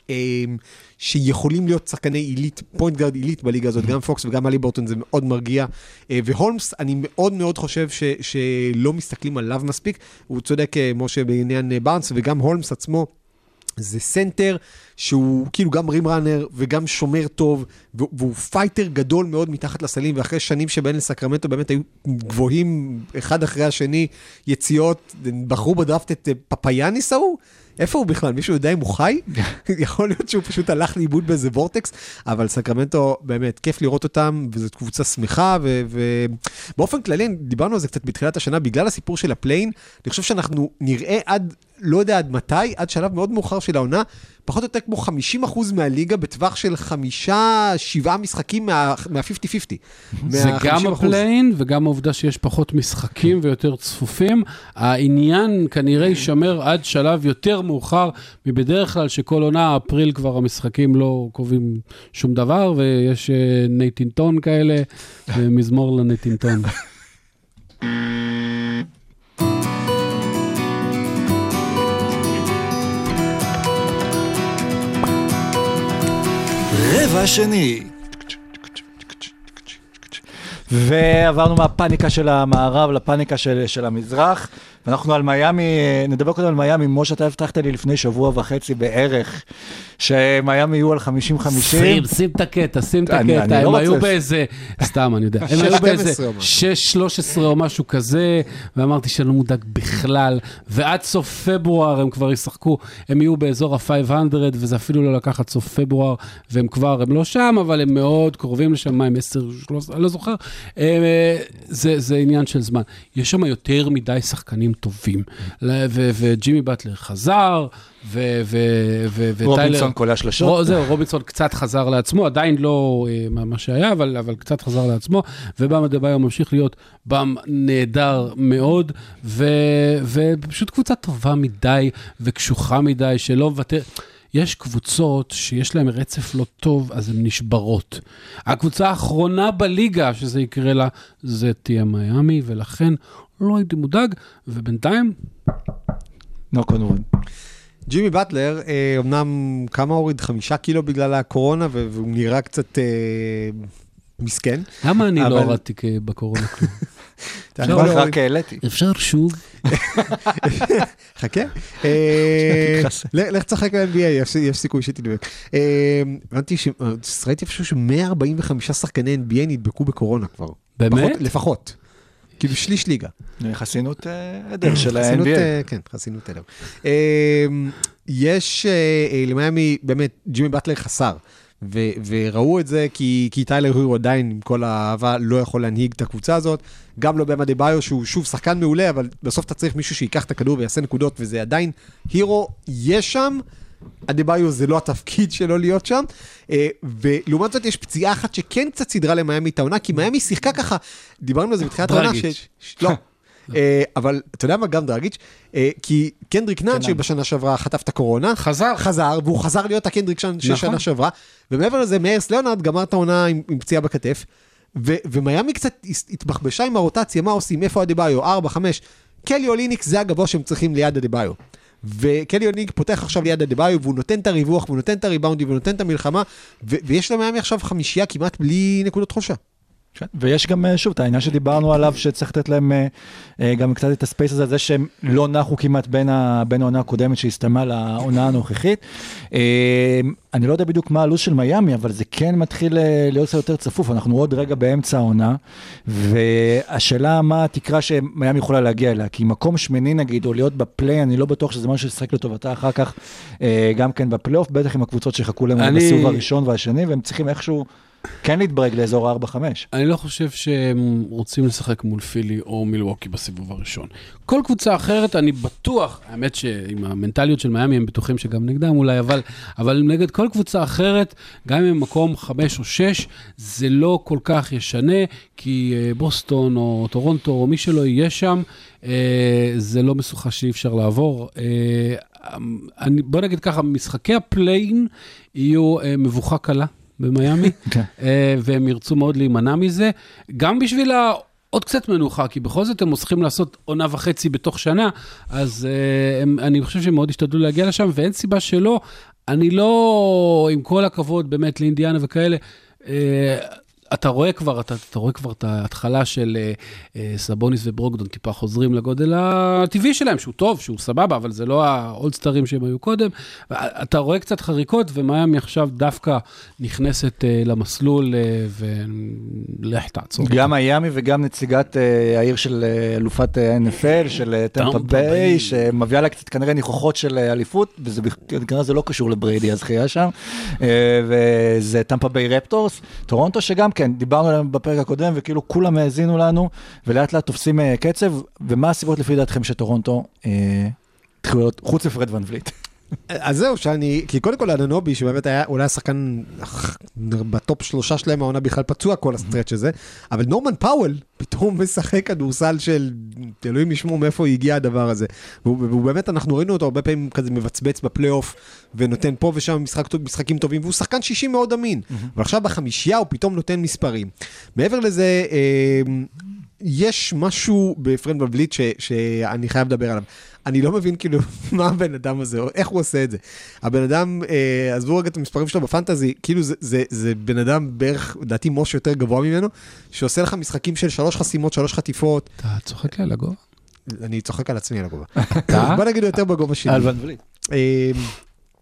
שיכולים להיות שחקני עילית, point guard עילית בליגה הזאת, גם פוקס וגם הליברטון, זה מאוד מרגיע. אה, והולמס, אני מאוד מאוד חושב ש- שלא מסתכלים עליו מספיק. הוא צודק, אה, משה, בעניין אה, בארנס, וגם הולמס עצמו. זה סנטר שהוא כאילו גם rim runner וגם שומר טוב, והוא- פייטר גדול מאוד מתחת לסלים, ואחרי שנים שבהן לסקרמנטו באמת היו גבוהים אחד אחרי השני, יציאות, בחרו בדראפט את אה, פפאיאניס ההוא? איפה הוא בכלל? מישהו יודע אם הוא חי? יכול להיות שהוא פשוט הלך לאיבוד באיזה vortex, אבל סקרמנטו, באמת, כיף לראות אותם, וזו קבוצה שמחה, ובאופן כללי, דיברנו על זה קצת בתחילת השנה, בגלל הסיפור של ה play-in, אני חושב שאנחנו נראה עד, לא יודע עד מתי, עד שלב מאוד מאוחר של העונה, פחות או יותר כמו 50% מהליגה בטווח של חמישה, שבעה משחקים מה- מה-50-50. זה גם מה- 50%. ה play-in וגם העובדה שיש פחות משחקים ויותר צפופים. העניין כנראה יישמר עד שלב יותר מאוחר מבדרך כלל, שכל עונה, אפריל כבר המשחקים לא קובעים שום דבר, ויש אה, נייטינטון כאלה, ומזמור לנייטינטון. רבע שני. ועברנו מהפאניקה של המערב לפאניקה של, של המזרח, ואנחנו על מיאמי, נדבר קודם על מיאמי, משה, אתה הבטחת לי לפני שבוע וחצי בערך, שמיאמי יהיו על 50-50. שים, שים את הקטע, שים את הקטע, לא הם היו. באיזה, סתם, אני יודע, הם 6, היו באיזה 12 או משהו. 6-13 או משהו כזה, ואמרתי שאני לא מודאג בכלל, ועד סוף פברואר הם כבר ישחקו, הם יהיו באזור ה-500, וזה אפילו לא לקחת סוף פברואר, והם כבר, הם לא שם, אבל הם מאוד קרובים לשם, מה הם 10, 13, אני לא זוכר, אה, זה, זה עניין של זמן. יש שם יותר מדי שחקנים טובים, וג'ימי באטלר חזר, וטיילר... רובינסון קולע שלשות. רו- זהו, רובינסון קצת חזר לעצמו, עדיין לא אה, מה שהיה, אבל, קצת חזר לעצמו, ובאמה דה ממשיך להיות באם נהדר מאוד, ופשוט קבוצה טובה מדי וקשוחה מדי, שלא מוותר. יש קבוצות שיש להן רצף לא טוב, אז הן נשברות. הקבוצה האחרונה בליגה שזה יקרה לה, זה תהיה מיאמי, ולכן לא הייתי מודאג, ובינתיים, נוק און ווד. ג'ימי באטלר, אה, אמנם כמה הוריד? חמישה קילו בגלל הקורונה, והוא נראה קצת אה, מסכן. למה אני לא הורדתי בקורונה כלום? רק העליתי. אפשר שוב? חכה. אה. לך תשחק ב-NBA, יש יש סיכוי שתדבק. הבנתי ש... ראיתי איפשהו ש-145 שחקני NBA נדבקו בקורונה כבר. באמת? פחות- לפחות. כאילו שליש ליגה. חסינות אה, עדר של ה-NBA. אה, כן, חסינות עדר. אה, יש אה, למיאמי, באמת, ג'ימי באטלר חסר. ו- וראו את זה כי, כי טיילר הירו עדיין, עם כל האהבה, לא יכול להנהיג את הקבוצה הזאת. גם לא במה דה ביו, שהוא שוב שחקן מעולה, אבל בסוף אתה צריך מישהו שייקח את הכדור ויעשה נקודות, וזה עדיין הירו, יש שם. אדה-ביו זה לא התפקיד שלו להיות שם, אה, ולעומת זאת יש פציעה אחת שכן קצת סידרה למיאמי את העונה, כי מיאמי שיחקה ככה, דיברנו על זה בתחילת העונה, דרגיץ'. לא, אה, אבל אתה יודע מה, גם דרגיץ', אה, כי קנדריק נאן קנן. שבשנה שעברה חטף את הקורונה, חזר. חזר, והוא חזר להיות הקנדריק של נכון. שנה שעברה, ומעבר לזה, מאירס ליאונרד גמר את העונה עם פציעה בכתף, ומיאמי קצת התבחבשה עם הרוטציה, מה עושים, איפה אדה-ביו, 4, 5, קלי אוליניק זה הגבוה שהם צריכים ליד אדה-ביו. וקלי אוליניק פותח עכשיו ליד אדה-ביו, והוא נותן את הריווח, והוא נותן את הריבאונדים, והוא נותן את המלחמה, ו- ויש למיאמי עכשיו חמישייה כמעט בלי נקודות חולשה. כן, ויש גם, אה, שוב, את העניין שדיברנו עליו, שצריך לתת להם אה, אה, גם קצת את הספייס הזה, זה שהם לא נחו כמעט בין ה- בין העונה הקודמת שהסתיימה לעונה הנוכחית. אני לא יודע בדיוק מה הלו"ז של מיאמי, אבל זה כן מתחיל להיות קצת יותר צפוף, אנחנו עוד רגע באמצע העונה, והשאלה מה התקרה שמיאמי יכולה להגיע אליה, כי מקום שמיני נגיד, או להיות בפליי, אני לא בטוח שזה משהו שישחק לטובתה אחר כך, גם כן בפלייאוף, בטח עם הקבוצות שיחכו להם אני- בסיבוב הראשון והשני, והם צריכים איכשהו כן להתברג לאזור ה-4-5. אני לא חושב שהם רוצים לשחק מול פילי או מילווקי בסיבוב הראשון. כל קבוצה אחרת, אני בטוח, האמת שעם המנטליות של מיאמי הם בטוחים שגם נגדם אולי, אבל, אבל נגד כל קבוצה אחרת, גם אם הם מקום חמש או שש, זה לא כל כך ישנה, כי אה, בוסטון או טורונטו או מי שלא יהיה שם, אה, זה לא משוכה שאי אפשר לעבור. אה, אני, בוא נגיד ככה, משחקי ה play-in יהיו מבוכה קלה. במיאמי, כן. אה, והם ירצו מאוד להימנע מזה, גם בשביל ה... עוד קצת מנוחה, כי בכל זאת הם צריכים לעשות עונה וחצי בתוך שנה, אז אה, הם, אני חושב שהם מאוד השתדלו להגיע לשם, ואין סיבה שלא. אני לא, עם כל הכבוד באמת לאינדיאנה וכאלה, אה, אתה רואה כבר, אתה, אתה רואה כבר את ההתחלה של אה, אה, סבוניס וברוקדון טיפה חוזרים לגודל הטבעי שלהם, שהוא טוב, שהוא סבבה, אבל זה לא האולדסטרים שהם היו קודם. אתה רואה קצת חריקות, ומיאמי עכשיו דווקא נכנסת אה, למסלול, אה, ולך תעצור. גם מיאמי וגם נציגת אה, העיר של אה, אלופת ה-NFL, של אה, טמפה ביי. שמביאה לה קצת כנראה ניחוחות של אה, אליפות, וזה כנראה זה לא קשור לבריידי הזכייה שם, אה, וזה טמפה ביי רפטורס, טורונטו שגם כן, דיברנו עליהם בפרק הקודם, וכאילו כולם האזינו לנו, ולאט לאט תופסים אה, קצב, ומה הסיבות לפי דעתכם שטורונטו אה, התחילו להיות, חוץ מפרד ון ווליט? אז זהו, שאני, כי קודם כל אננובי, שבאמת היה אולי השחקן בטופ שלושה שלהם העונה בכלל פצוע כל ה stretch הזה, אבל נורמן פאוול פתאום משחק כדורסל של, אלוהים ישמור מאיפה הגיע הדבר הזה. והוא, באמת, אנחנו ראינו אותו הרבה פעמים כזה מבצבץ בפלייאוף, ונותן פה ושם משחק, משחקים טובים, והוא שחקן שישי מאוד אמין. ועכשיו בחמישייה הוא פתאום נותן מספרים. מעבר לזה, אה, יש משהו בפרד ון ווליט ש, שאני חייב לדבר עליו. אני לא מבין כאילו מה הבן אדם הזה, או איך הוא עושה את זה. הבן אדם, אה, עזבו רגע את המספרים שלו בפנטזי, כאילו זה, זה, זה בן אדם בערך, לדעתי משה יותר גבוה ממנו, שעושה לך משחקים של שלוש חסימות, שלוש חטיפות, אתה צוחק לי על הגובה? אני צוחק על עצמי על הגובה. אתה? בוא נגיד יותר בגובה שלי. על ון וליט.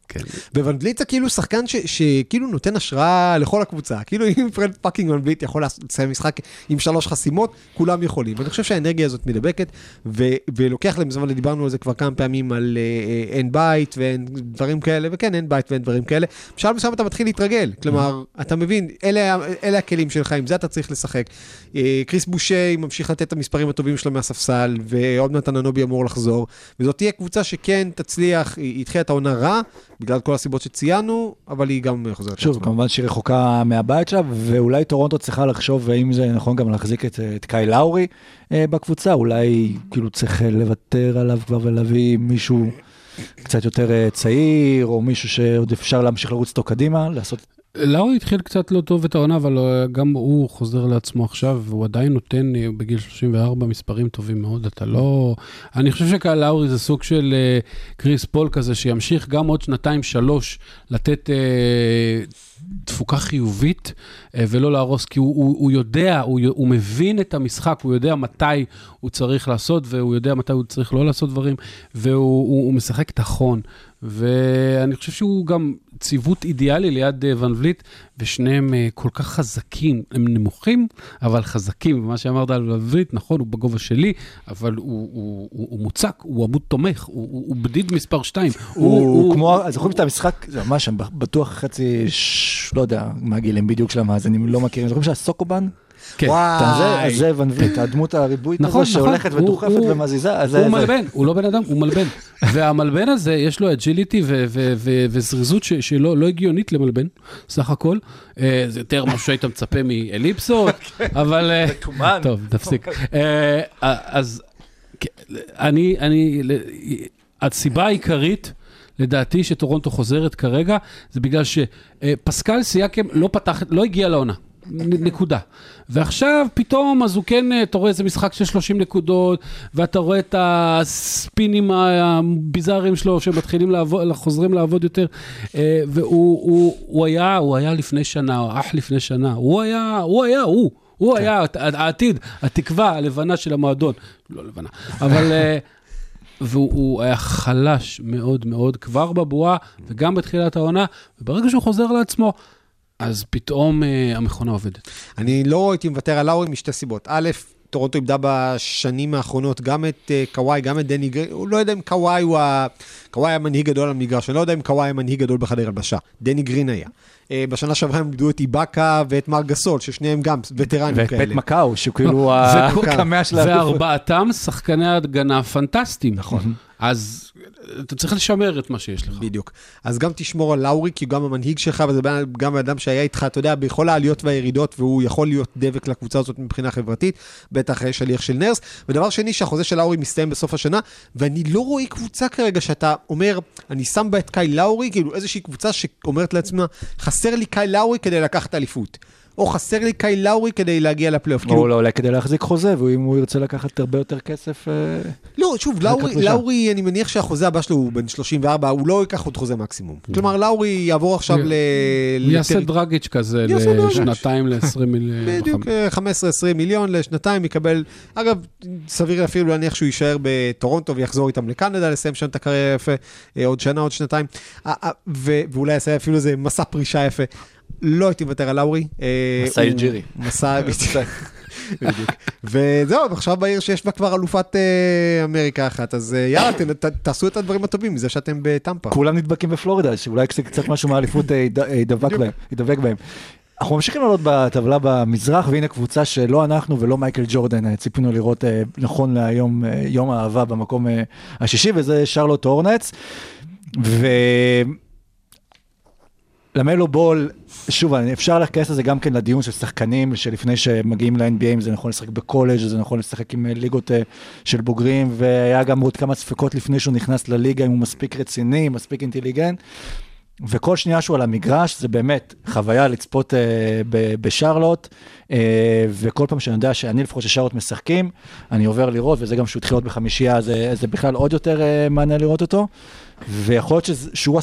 כן. וון וליט זה כאילו שחקן שכאילו נותן השראה לכל הקבוצה. כאילו אם פרד fucking ון יכול לסיים משחק עם שלוש חסימות, כולם יכולים. ואני חושב שהאנרגיה הזאת מדבקת, ו- ולוקח להם זמן, דיברנו על זה כבר כמה פעמים, על אה, אה, אין בית ואין דברים כאלה, וכן, אין בית ואין דברים כאלה. בשלב מסוים אתה מתחיל להתרגל. כלומר, אתה מבין, אלה, אלה הכלים שלך, עם זה אתה צריך לשחק. אה, קריס בושה ממשיך לתת את המספרים הטובים שלו מהספסל, ועוד מעט אננובי אמור לחזור. וזאת תהיה קבוצה שכן תצליח, היא התחילה את העונה רע, בגלל כל הסיבות שציינו, אבל היא גם חוזרת. שוב, לעצמה. כמובן שהיא רחוקה מהבית שלה, ואולי טורונטו צריכה לחשוב, האם זה נכון גם להחזיק את, את קאי לאורי אה, בקבוצה, אולי כאילו צריך אה, לוותר עליו כבר ולהביא מישהו קצת יותר אה, צעיר, או מישהו שעוד אפשר להמשיך לרוץ איתו קדימה, לעשות לאורי התחיל קצת לא טוב את העונה, אבל אה, גם הוא חוזר לעצמו עכשיו, והוא עדיין נותן אה, בגיל 34 מספרים טובים מאוד. אתה לא... אני חושב שקהל לאורי זה סוג של אה, קריס פול כזה, שימשיך גם עוד שנתיים-שלוש לתת אה, תפוקה חיובית, אה, ולא להרוס, כי הוא, הוא, הוא יודע, הוא, הוא מבין את המשחק, הוא יודע מתי הוא צריך לעשות, והוא יודע מתי הוא צריך לא לעשות דברים, והוא הוא, הוא משחק תחון. ואני חושב שהוא גם ציוות אידיאלי ליד אה, ון וליט, ושניהם אה, כל כך חזקים, הם נמוכים, אבל חזקים. ומה שאמרת על ון וליט, נכון, הוא בגובה שלי, אבל הוא, הוא, הוא, הוא מוצק, הוא עמוד תומך, הוא, הוא, הוא בדיד מספר 2. הוא, הוא כמו, אז זוכרים את המשחק, זה ממש, בטוח חצי, ש... לא יודע מה הגילים בדיוק של המאזינים, לא מכירים, זוכרים שהיה סוקובן? כן. זה, וואי. אז זה ון וליט, הדמות הריבועית נכון, הזו נכון. שהולכת הוא- ודוחפת הוא- ומזיזה, אז זה הוא זה. מלבן, הוא לא בן אדם, הוא מלבן. והמלבן הזה, יש לו agility וזריזות ש- שלא לא הגיונית למלבן, סך הכל. אה, זה יותר משהו שהיית מצפה מאליפסות, אבל... אה, מתומן. טוב, תפסיק. אה, אז כ- אני, אני, הסיבה העיקרית... לדעתי שטורונטו חוזרת כרגע, זה בגלל שפסקל סייקם לא פתח, לא הגיע לעונה. נקודה. ועכשיו פתאום אז הוא כן, אה, אתה רואה איזה משחק של 30 נקודות, ואתה רואה את הספינים הביזאריים שלו שמתחילים לעבוד, חוזרים לעבוד יותר, אה, והוא הוא, הוא היה, הוא היה לפני שנה, או אח לפני שנה, הוא היה, הוא היה, הוא. הוא היה הת- העתיד, התקווה הלבנה של המועדון. לא לבנה, אבל... אה, והוא הוא היה חלש מאוד מאוד כבר בבועה וגם בתחילת העונה, וברגע שהוא חוזר לעצמו, אז פתאום אה, המכונה עובדת. אני לא הייתי מוותר על לאורי משתי סיבות. א', טורונטו איבדה בשנים האחרונות גם את אה, קוואי, גם את דני גרין, הוא לא יודע אם קוואי הוא ה... קוואי היה מנהיג גדול על המגרש, אני לא יודע אם קוואי היה מנהיג גדול בחדר הלבשה. דני גרין היה. אה, בשנה שעברה הם איבדו את איבאקה ואת מארק גסול, ששניהם גם וטרנים ואת כאלה. פט מקאו, שהוא כאילו הקמע של. וארבעתם שחקני הגנה פנטסטיים. נכון. אז אתה צריך לשמר את מה שיש לך. בדיוק. אז גם תשמור על לאורי, כי הוא גם המנהיג שלך, וזה גם בן אדם שהיה איתך, אתה יודע, בכל העליות והירידות, והוא יכול להיות דבק לקבוצה הזאת מבחינה חברתית, בטח שליח של נרס. ודבר שני, שהחוזה של לאורי מסתיים בסוף השנה, ואני לא רואה קבוצה כרגע שאתה אומר, אני שם בה את קאי לאורי, כאילו איזושהי קבוצה שאומרת לעצמה, חסר לי קאי לאורי כדי לקחת אליפות. או חסר לי קאי לאורי כדי להגיע לפלייאוף. כאילו, או לא, אולי כדי להחזיק חוזה, ואם הוא ירצה לקחת הרבה יותר כסף... אה, לא, שוב, לאורי. לאורי, אני מניח שהחוזה הבא שלו הוא בן 34, הוא לא ייקח עוד חוזה מקסימום. כלומר, לאורי יעבור עכשיו הוא ל... הוא יעשה דרגיץ' כזה. לשנתיים ל-20 מיליון. בדיוק, אה, 15-20 מיליון לשנתיים, יקבל, אגב, סביר אפילו להניח שהוא יישאר בטורונטו ויחזור איתם לקנדה, לסיים שם את הקריירה יפה, אה, עוד שנה, עוד שנתיים, אה, אה, ו- ואולי יעשה אפילו איזה מסע פרישה יפה. לא הייתי מוותר על לאורי. מסע אלג'ירי. מסע, בדיוק. וזהו, ועכשיו בעיר שיש בה כבר אלופת אה, אמריקה אחת, אז אה, יאללה, תעשו את הדברים הטובים מזה שאתם בטמפה. כולם נדבקים בפלורידה, שאולי קצת- משהו מהאליפות אה, יד- ידבק בהם. אנחנו ממשיכים לעלות בטבלה במזרח, והנה קבוצה שלא אנחנו ולא מייקל ג'ורדן ציפינו לראות נכון להיום יום האהבה במקום השישי, וזה שרלוט הורנץ. ו... למלו בול, שוב, אפשר להיכנס לזה גם כן לדיון של שחקנים, שלפני שמגיעים ל-NBA, אם זה נכון לשחק בקולג', זה נכון לשחק עם אה, ליגות אה, של בוגרים, והיה גם עוד כמה ספקות לפני שהוא נכנס לליגה, אם הוא מספיק רציני, מספיק אינטליגנט. וכל שנייה שהוא על המגרש, זה באמת חוויה לצפות אה, ב- בשרלוט, אה, וכל פעם שאני יודע שאני לפחות ששרלוט משחקים, אני עובר לראות, וזה גם שהוא התחיל להיות בחמישייה, זה, זה בכלל עוד יותר אה, מעניין לראות אותו. ויכול להיות שזה, שהוא,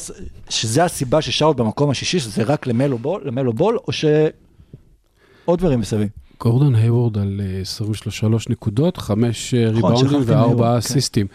שזה הסיבה ששרלוט במקום השישי, שזה רק למלו בול, למלו בול, או שעוד דברים מסביב. גורדון היוורד על אה, 23 נקודות, 5 ריבאונדים שכחתי וארבעה מהיוורד, כן. אסיסטים.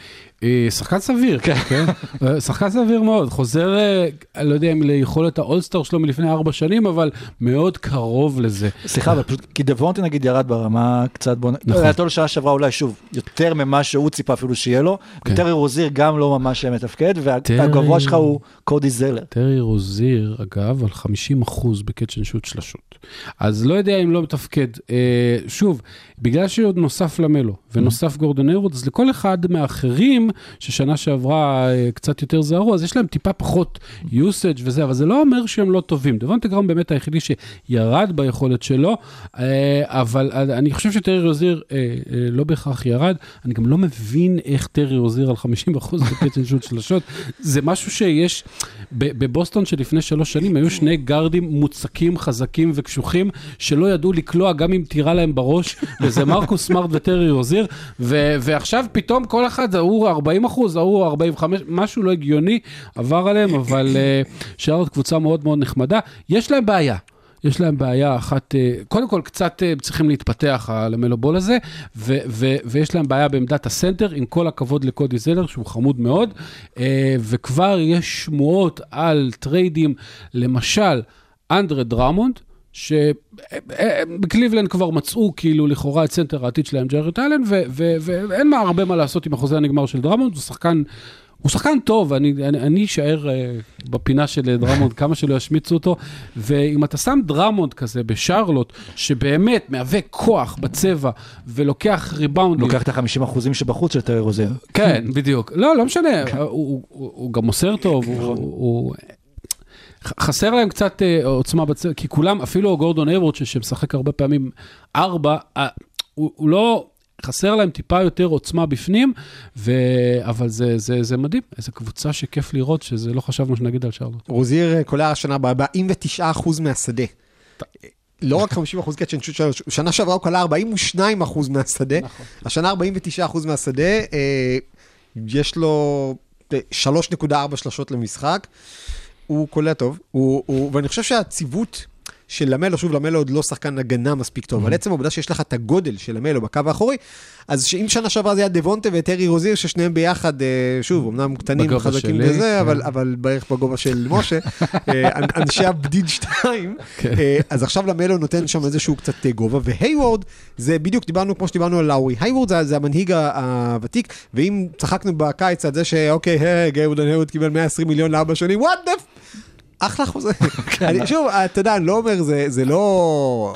אה, שחקן סביר, כן? אה, שחקן סביר מאוד, חוזר, אה, אני לא יודע אם ליכולת האולסטאר שלו מלפני ארבע שנים, אבל מאוד קרוב לזה. סליחה, אבל פשוט, כי דבונטי נגיד ירד ברמה קצת, בוא. נכון. נכון. נכון. שנה שעברה אולי שוב, יותר ממה שהוא ציפה אפילו שיהיה לו, כן. וטרי רוזיר גם לא ממש מתפקד, והגבוה שלך הוא קודי זלר. טרי רוזיר, אגב, על 50 אחוז and shoot שלשות. אז לא יודע אם לא מתפקד. אה, שוב, בגלל שעוד נוסף למלו ונוסף גורדון היוורד, אז לכל אחד מהאחרים ששנה שעברה אה, קצת יותר זהרו, אז יש להם טיפה פחות usage וזה, אבל זה לא אומר שהם לא טובים. דבונטה גראם באמת היחידי שירד ביכולת שלו, אה, אבל אני חושב שטרי רוזיר אה, אה, לא בהכרח ירד, אני גם לא מבין איך טרי רוזיר על 50% בקצ'ן שוט שלשות, זה משהו שיש, בבוסטון שלפני שלוש שנים היו שני גארדים מוצקים, חזקים וקשוחים, שלא ידעו לקלוע גם אם תירה להם בראש, וזה מרקוס סמארט וטרי רוזיר, ועכשיו פתאום כל אחד, ההוא 40 אחוז, ההוא 45, משהו לא הגיוני עבר עליהם, אבל uh, שרלוט קבוצה מאוד מאוד נחמדה. יש להם בעיה. יש להם בעיה אחת, אה, קודם כל קצת אה, צריכים להתפתח למלו בול הזה, ו- ו- ויש להם בעיה בעמדת הסנטר, עם כל הכבוד לקודי זלר, שהוא חמוד מאוד, וכבר יש שמועות על טריידים, למשל, אנדרה דרמונד, שבקליבלנד כבר מצאו כאילו לכאורה את סנטר העתיד שלהם, ג'רד אלן, ואין מה הרבה מה לעשות עם החוזה הנגמר של דרמונד, הוא שחקן... הוא שחקן טוב, אני, אני, אני אשאר אה, בפינה של דרמונד כמה שלא ישמיצו אותו, ואם אתה שם דרמונד כזה בשרלוט, שבאמת מהווה כוח בצבע ולוקח ריבאונדים. לוקח את ה-50 אחוזים שבחוץ של טרי רוזיר. כן, בדיוק. לא, לא משנה, הוא, הוא, הוא, הוא גם מוסר טוב, הוא, הוא, חסר להם קצת אה, עוצמה בצד, כי כולם, אפילו גורדון היוורד, שמשחק הרבה פעמים ארבע, אה, הוא, הוא לא... חסר להם טיפה יותר עוצמה בפנים, ו... אבל זה, זה, זה מדהים, איזו קבוצה שכיף לראות, שזה לא חשבנו שנגיד על שרלוט. רוזיר קולע השנה ב-49% מהשדה. לא רק 50 אחוז catch and shoot שלו, שנה שעברה הוא קלע 42 אחוז מהשדה, נכון. השנה 49 אחוז מהשדה, אה, יש לו 3.4 שלשות למשחק. הוא קולע טוב, הוא, הוא, ואני חושב שהציוות של למלו, שוב, למלו עוד לא שחקן הגנה מספיק טוב, אבל עצם העובדה שיש לך את הגודל של למלו בקו האחורי, אז אם שנה שעברה זה היה דבונטה וטרי רוזיר, ששניהם ביחד, אה, שוב, אמנם קטנים, חזקים וזה, כן. אבל, אבל בערך בגובה של משה, אה, אנשי הבדיד שתיים, כן. אה, אז עכשיו למלו נותן שם איזשהו קצת גובה, והייוורד, זה בדיוק, דיברנו כמו שדיברנו על לאורי, הייוורד זה, זה המנהיג הוותיק, ואם צחקנו בקיץ על זה שאוקיי, היי, הייוורד קיבל 120 מיליון לארבע שנים, וואט דה אחלה חוזה. כן. שוב, אתה יודע, אני לא אומר, זה לא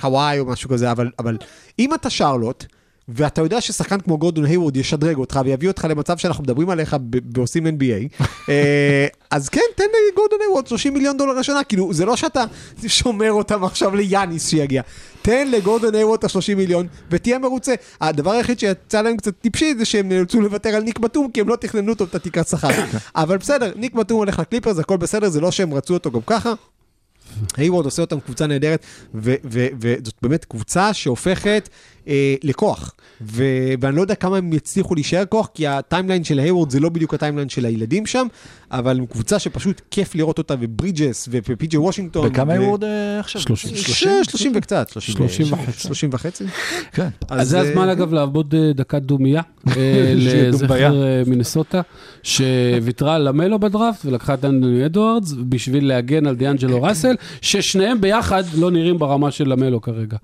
קוואי או משהו כזה, אבל אם אתה שרלוט, ואתה יודע ששחקן כמו גורדון היוורד ישדרג אותך ויביא אותך למצב שאנחנו מדברים עליך ועושים NBA, אה, אז כן, תן לגורדון היוורד 30 מיליון דולר לשנה, כאילו, זה לא שאתה שומר אותם עכשיו ליאניס שיגיע. תן לגורדון היוורד את ה-30 מיליון ותהיה מרוצה. הדבר היחיד שיצא להם קצת טיפשי זה שהם נאלצו לוותר על ניק בטום כי הם לא תכננו טוב את התקרת שכר. אבל בסדר, ניק בטום הולך לקליפרס, הכל בסדר, זה לא שהם רצו אותו גם ככה. הייוורד עושה אותם קבוצה נהדרת, וזאת באמת קבוצה שהופכת אה, לכוח. ו- ואני לא יודע כמה הם יצליחו להישאר כוח, כי ה timeline של הייוורד זה לא בדיוק ה timeline של הילדים שם, אבל הם קבוצה שפשוט כיף לראות אותה, וברידג'ס, ופי.ג'י וושינגטון. וכמה הייוורד אה, עכשיו? 30 30 וקצת. 30 וחצי. 30 וחצי. כן. אז זה הזמן, אגב, לעבור אה, דקת דומייה לזכר מינסוטה, שוויתרה על למלו בדראפט ולקחה את אנדוני אדוארדס בשביל להגן על דיאנג'לו ראסל, ששניהם ביחד לא נראים ברמה של למלו כרגע.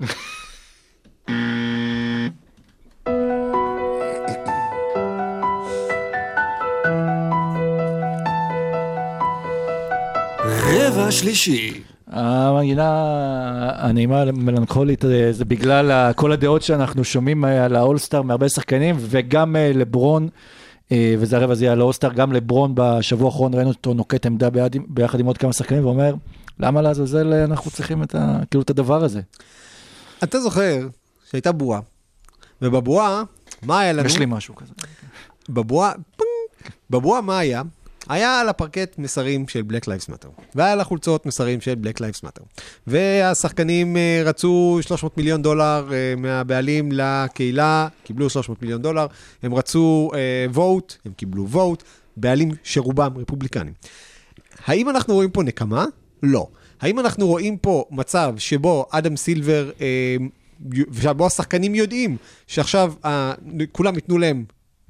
רבע שלישי. המנגינה הנעימה המלנכולית אה, זה בגלל כל הדעות שאנחנו שומעים אה, על האולסטאר מהרבה שחקנים וגם אה, לברון, וזה הרבע הזה על האולסטאר, גם לברון בשבוע האחרון ראינו אותו נוקט עמדה ביחד, ביחד עם עוד כמה שחקנים ואומר, למה לעזאזל אנחנו צריכים את, ה, כאילו את הדבר הזה? אתה זוכר שהייתה בועה, ובבועה, מה היה לנו? יש לי משהו כזה. בבועה, בבועה מה היה? היה על הפרקט מסרים של Black Lives Matter, והיה על החולצות מסרים של Black Lives Matter. והשחקנים אה, רצו 300 מיליון דולר אה, מהבעלים לקהילה, קיבלו 300 מיליון דולר, הם רצו vote, אה, הם קיבלו vote, בעלים שרובם רפובליקנים. האם אנחנו רואים פה נקמה? לא. האם אנחנו רואים פה מצב שבו אדם סילבר, שבו השחקנים יודעים שעכשיו כולם ייתנו להם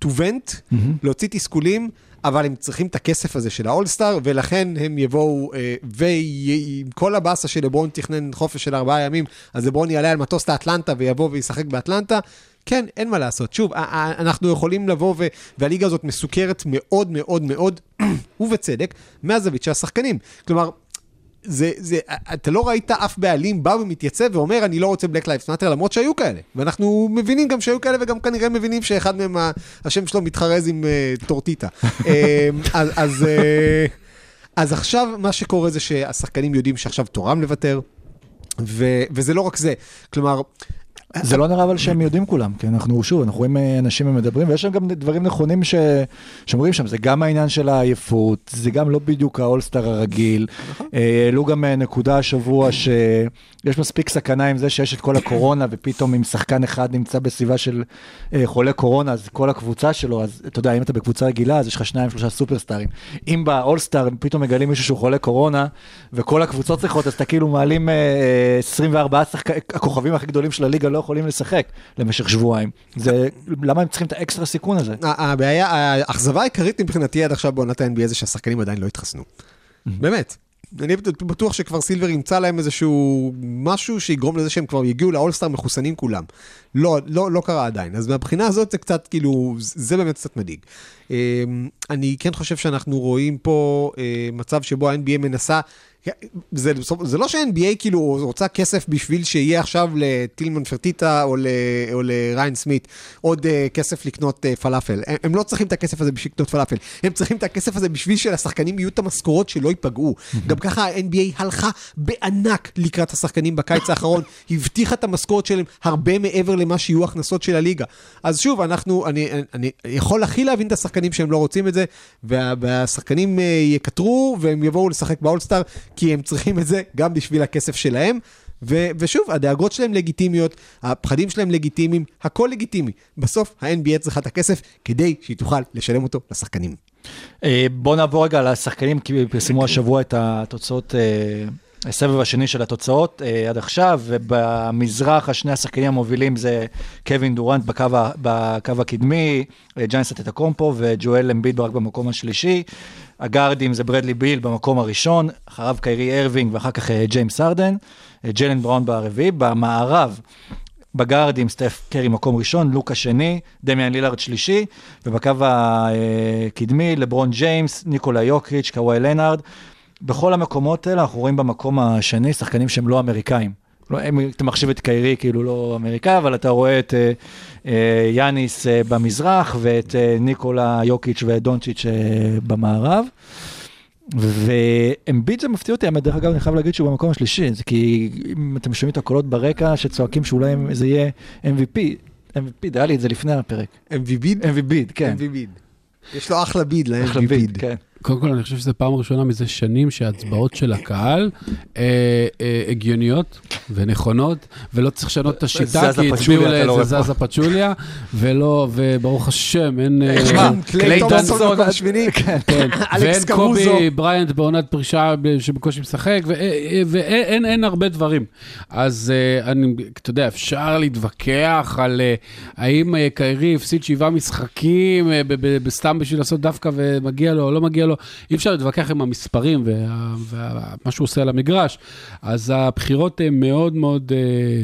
to vent, mm-hmm. להוציא תסכולים, אבל הם צריכים את הכסף הזה של האולסטאר, ולכן הם יבואו, אה, ועם כל הבאסה שלברון תכנן חופש של ארבעה ימים, אז לברון יעלה על מטוס לאטלנטה ויבוא וישחק באטלנטה. כן, אין מה לעשות. שוב, אנחנו יכולים לבוא, ו... והליגה הזאת מסוכרת מאוד מאוד מאוד, ובצדק, מהזווית של השחקנים. כלומר, זה, זה, אתה לא ראית אף בעלים בא ומתייצב ואומר, אני לא רוצה Black Lives Matter, למרות שהיו כאלה. ואנחנו מבינים גם שהיו כאלה, וגם כנראה מבינים שאחד מהם, השם שלו מתחרז עם uh, טורטיטה. אה, אז, אז, אה, אז עכשיו, מה שקורה זה שהשחקנים יודעים שעכשיו תורם לוותר, ו, וזה לא רק זה. כלומר, זה לא נראה אבל שהם יודעים כולם, כי אנחנו, שוב, אנחנו רואים אה, אנשים מדברים, ויש שם גם דברים נכונים ש... שאומרים שם, זה גם העניין של העייפות, זה גם לא בדיוק האולסטאר הרגיל. אה, העלו גם אה, נקודה השבוע שיש מספיק סכנה עם זה שיש את כל הקורונה, ופתאום אם שחקן אחד נמצא בסביבה של חולה קורונה, אז כל הקבוצה שלו, אז אתה יודע, אם אתה בקבוצה רגילה, אז יש לך שניים, שלושה סופרסטארים. אם באולסטאר פתאום מגלים מישהו שהוא חולה קורונה, וכל הקבוצות צריכות, אז אתה כאילו מעלים אה, אה, 24 שחקנים, הכוכבים הכי גדולים של הליגה לא יכולים לשחק למשך שבועיים. זה, למה הם צריכים את האקסטרה סיכון הזה? הבעיה, האכזבה העיקרית מבחינתי עד עכשיו בעונת ה-NBA זה שהשחקנים עדיין לא התחסנו. באמת. אני בטוח שכבר סילבר ימצא להם איזשהו משהו שיגרום לזה שהם כבר יגיעו לאולסטאר מחוסנים כולם. לא, לא, לא קרה עדיין. אז מהבחינה הזאת זה קצת, כאילו, זה באמת קצת מדאיג. אמ, אני כן חושב שאנחנו רואים פה אה, מצב שבו ה-NBA מנסה, זה, זה לא שה-NBA כאילו רוצה כסף בשביל שיהיה עכשיו לטילמן פרטיטה או, ל, או לריין סמית עוד uh, כסף לקנות uh, פלאפל. הם, הם לא צריכים את הכסף הזה בשביל לקנות פלאפל, הם צריכים את הכסף הזה בשביל שלשחקנים יהיו את המשכורות שלא ייפגעו. גם ככה ה-NBA הלכה בענק לקראת השחקנים בקיץ האחרון, הבטיחה את המשכורת שלהם הרבה מעבר למה שיהיו הכנסות של הליגה. אז שוב, אנחנו, אני, אני, אני יכול הכי להבין את השחקנים שהם לא רוצים את זה, וה, והשחקנים uh, יקטרו והם יבואו לשחק באולסטאר, כי הם צריכים את זה גם בשביל הכסף שלהם. ו- ושוב, הדאגות שלהם לגיטימיות, הפחדים שלהם לגיטימיים, הכל לגיטימי. בסוף ה-NBA צריכה את הכסף כדי שהיא תוכל לשלם אותו לשחקנים. אה, בוא נעבור רגע לשחקנים, כי פרסמו השבוע את התוצאות, אה, הסבב השני של התוצאות אה, עד עכשיו, ובמזרח השני השחקנים המובילים זה קווין דורנט בקו, בקו הקדמי, יאניס אנטטוקומפו וג'ואל אמביד רק במקום השלישי. הגארדים זה ברדלי ביל במקום הראשון, אחריו קיירי ארווינג ואחר כך אה, ג'יימס הארדן, אה, ג'יילן בראון ברביעי. במערב, בגארדים סטף קרי מקום ראשון, לוקה שני, דמיאן לילארד שלישי, ובקו הקדמי לברון ג'יימס, ניקולה יוקיץ', קוואי לנארד. בכל המקומות האלה אנחנו רואים במקום השני שחקנים שהם לא אמריקאים. לא, הם, אתה מחשיב את קיירי כאילו לא אמריקאי, אבל אתה רואה את אה, אה, יאניס אה, במזרח ואת אה, ניקולה יוקיץ' ודונצ'יץ' אה, במערב. ואמביט זה מפתיע אותי, האמת, דרך אגב, אני חייב להגיד שהוא במקום השלישי, זה כי אם אתם שומעים את הקולות ברקע שצועקים שאולי זה יהיה MVP, MVP, היה לי את זה לפני הפרק. MVP? MVP, כן. MVP. יש לו אחלה ביד אחלה ל-MVP. ביד, כן. קודם כל, אני חושב שזו פעם ראשונה מזה שנים שההצבעות של הקהל אה, אה, הגיוניות ונכונות, ולא צריך לשנות את השיטה, כי הצביעו לא לאיזה. זזה פצ'וליה, ולא, וברוך השם, אין... אה, תשמע, קליי תומאסון תומפסון, במקום השמיני. כן. כן, ואין. קובי בריינט בעונת פרישה שבקושי משחק, אה, ואין אין, אין הרבה דברים. אז אה, אני, אתה יודע, אפשר להתווכח על אה, האם אה, קיירי הפסיד שבעה משחקים אה, בסתם בשביל לעשות דווקא ומגיע לו או לא מגיע לו. אי אפשר להתווכח עם המספרים ומה שהוא עושה על המגרש. אז הבחירות הן מאוד מאוד אה,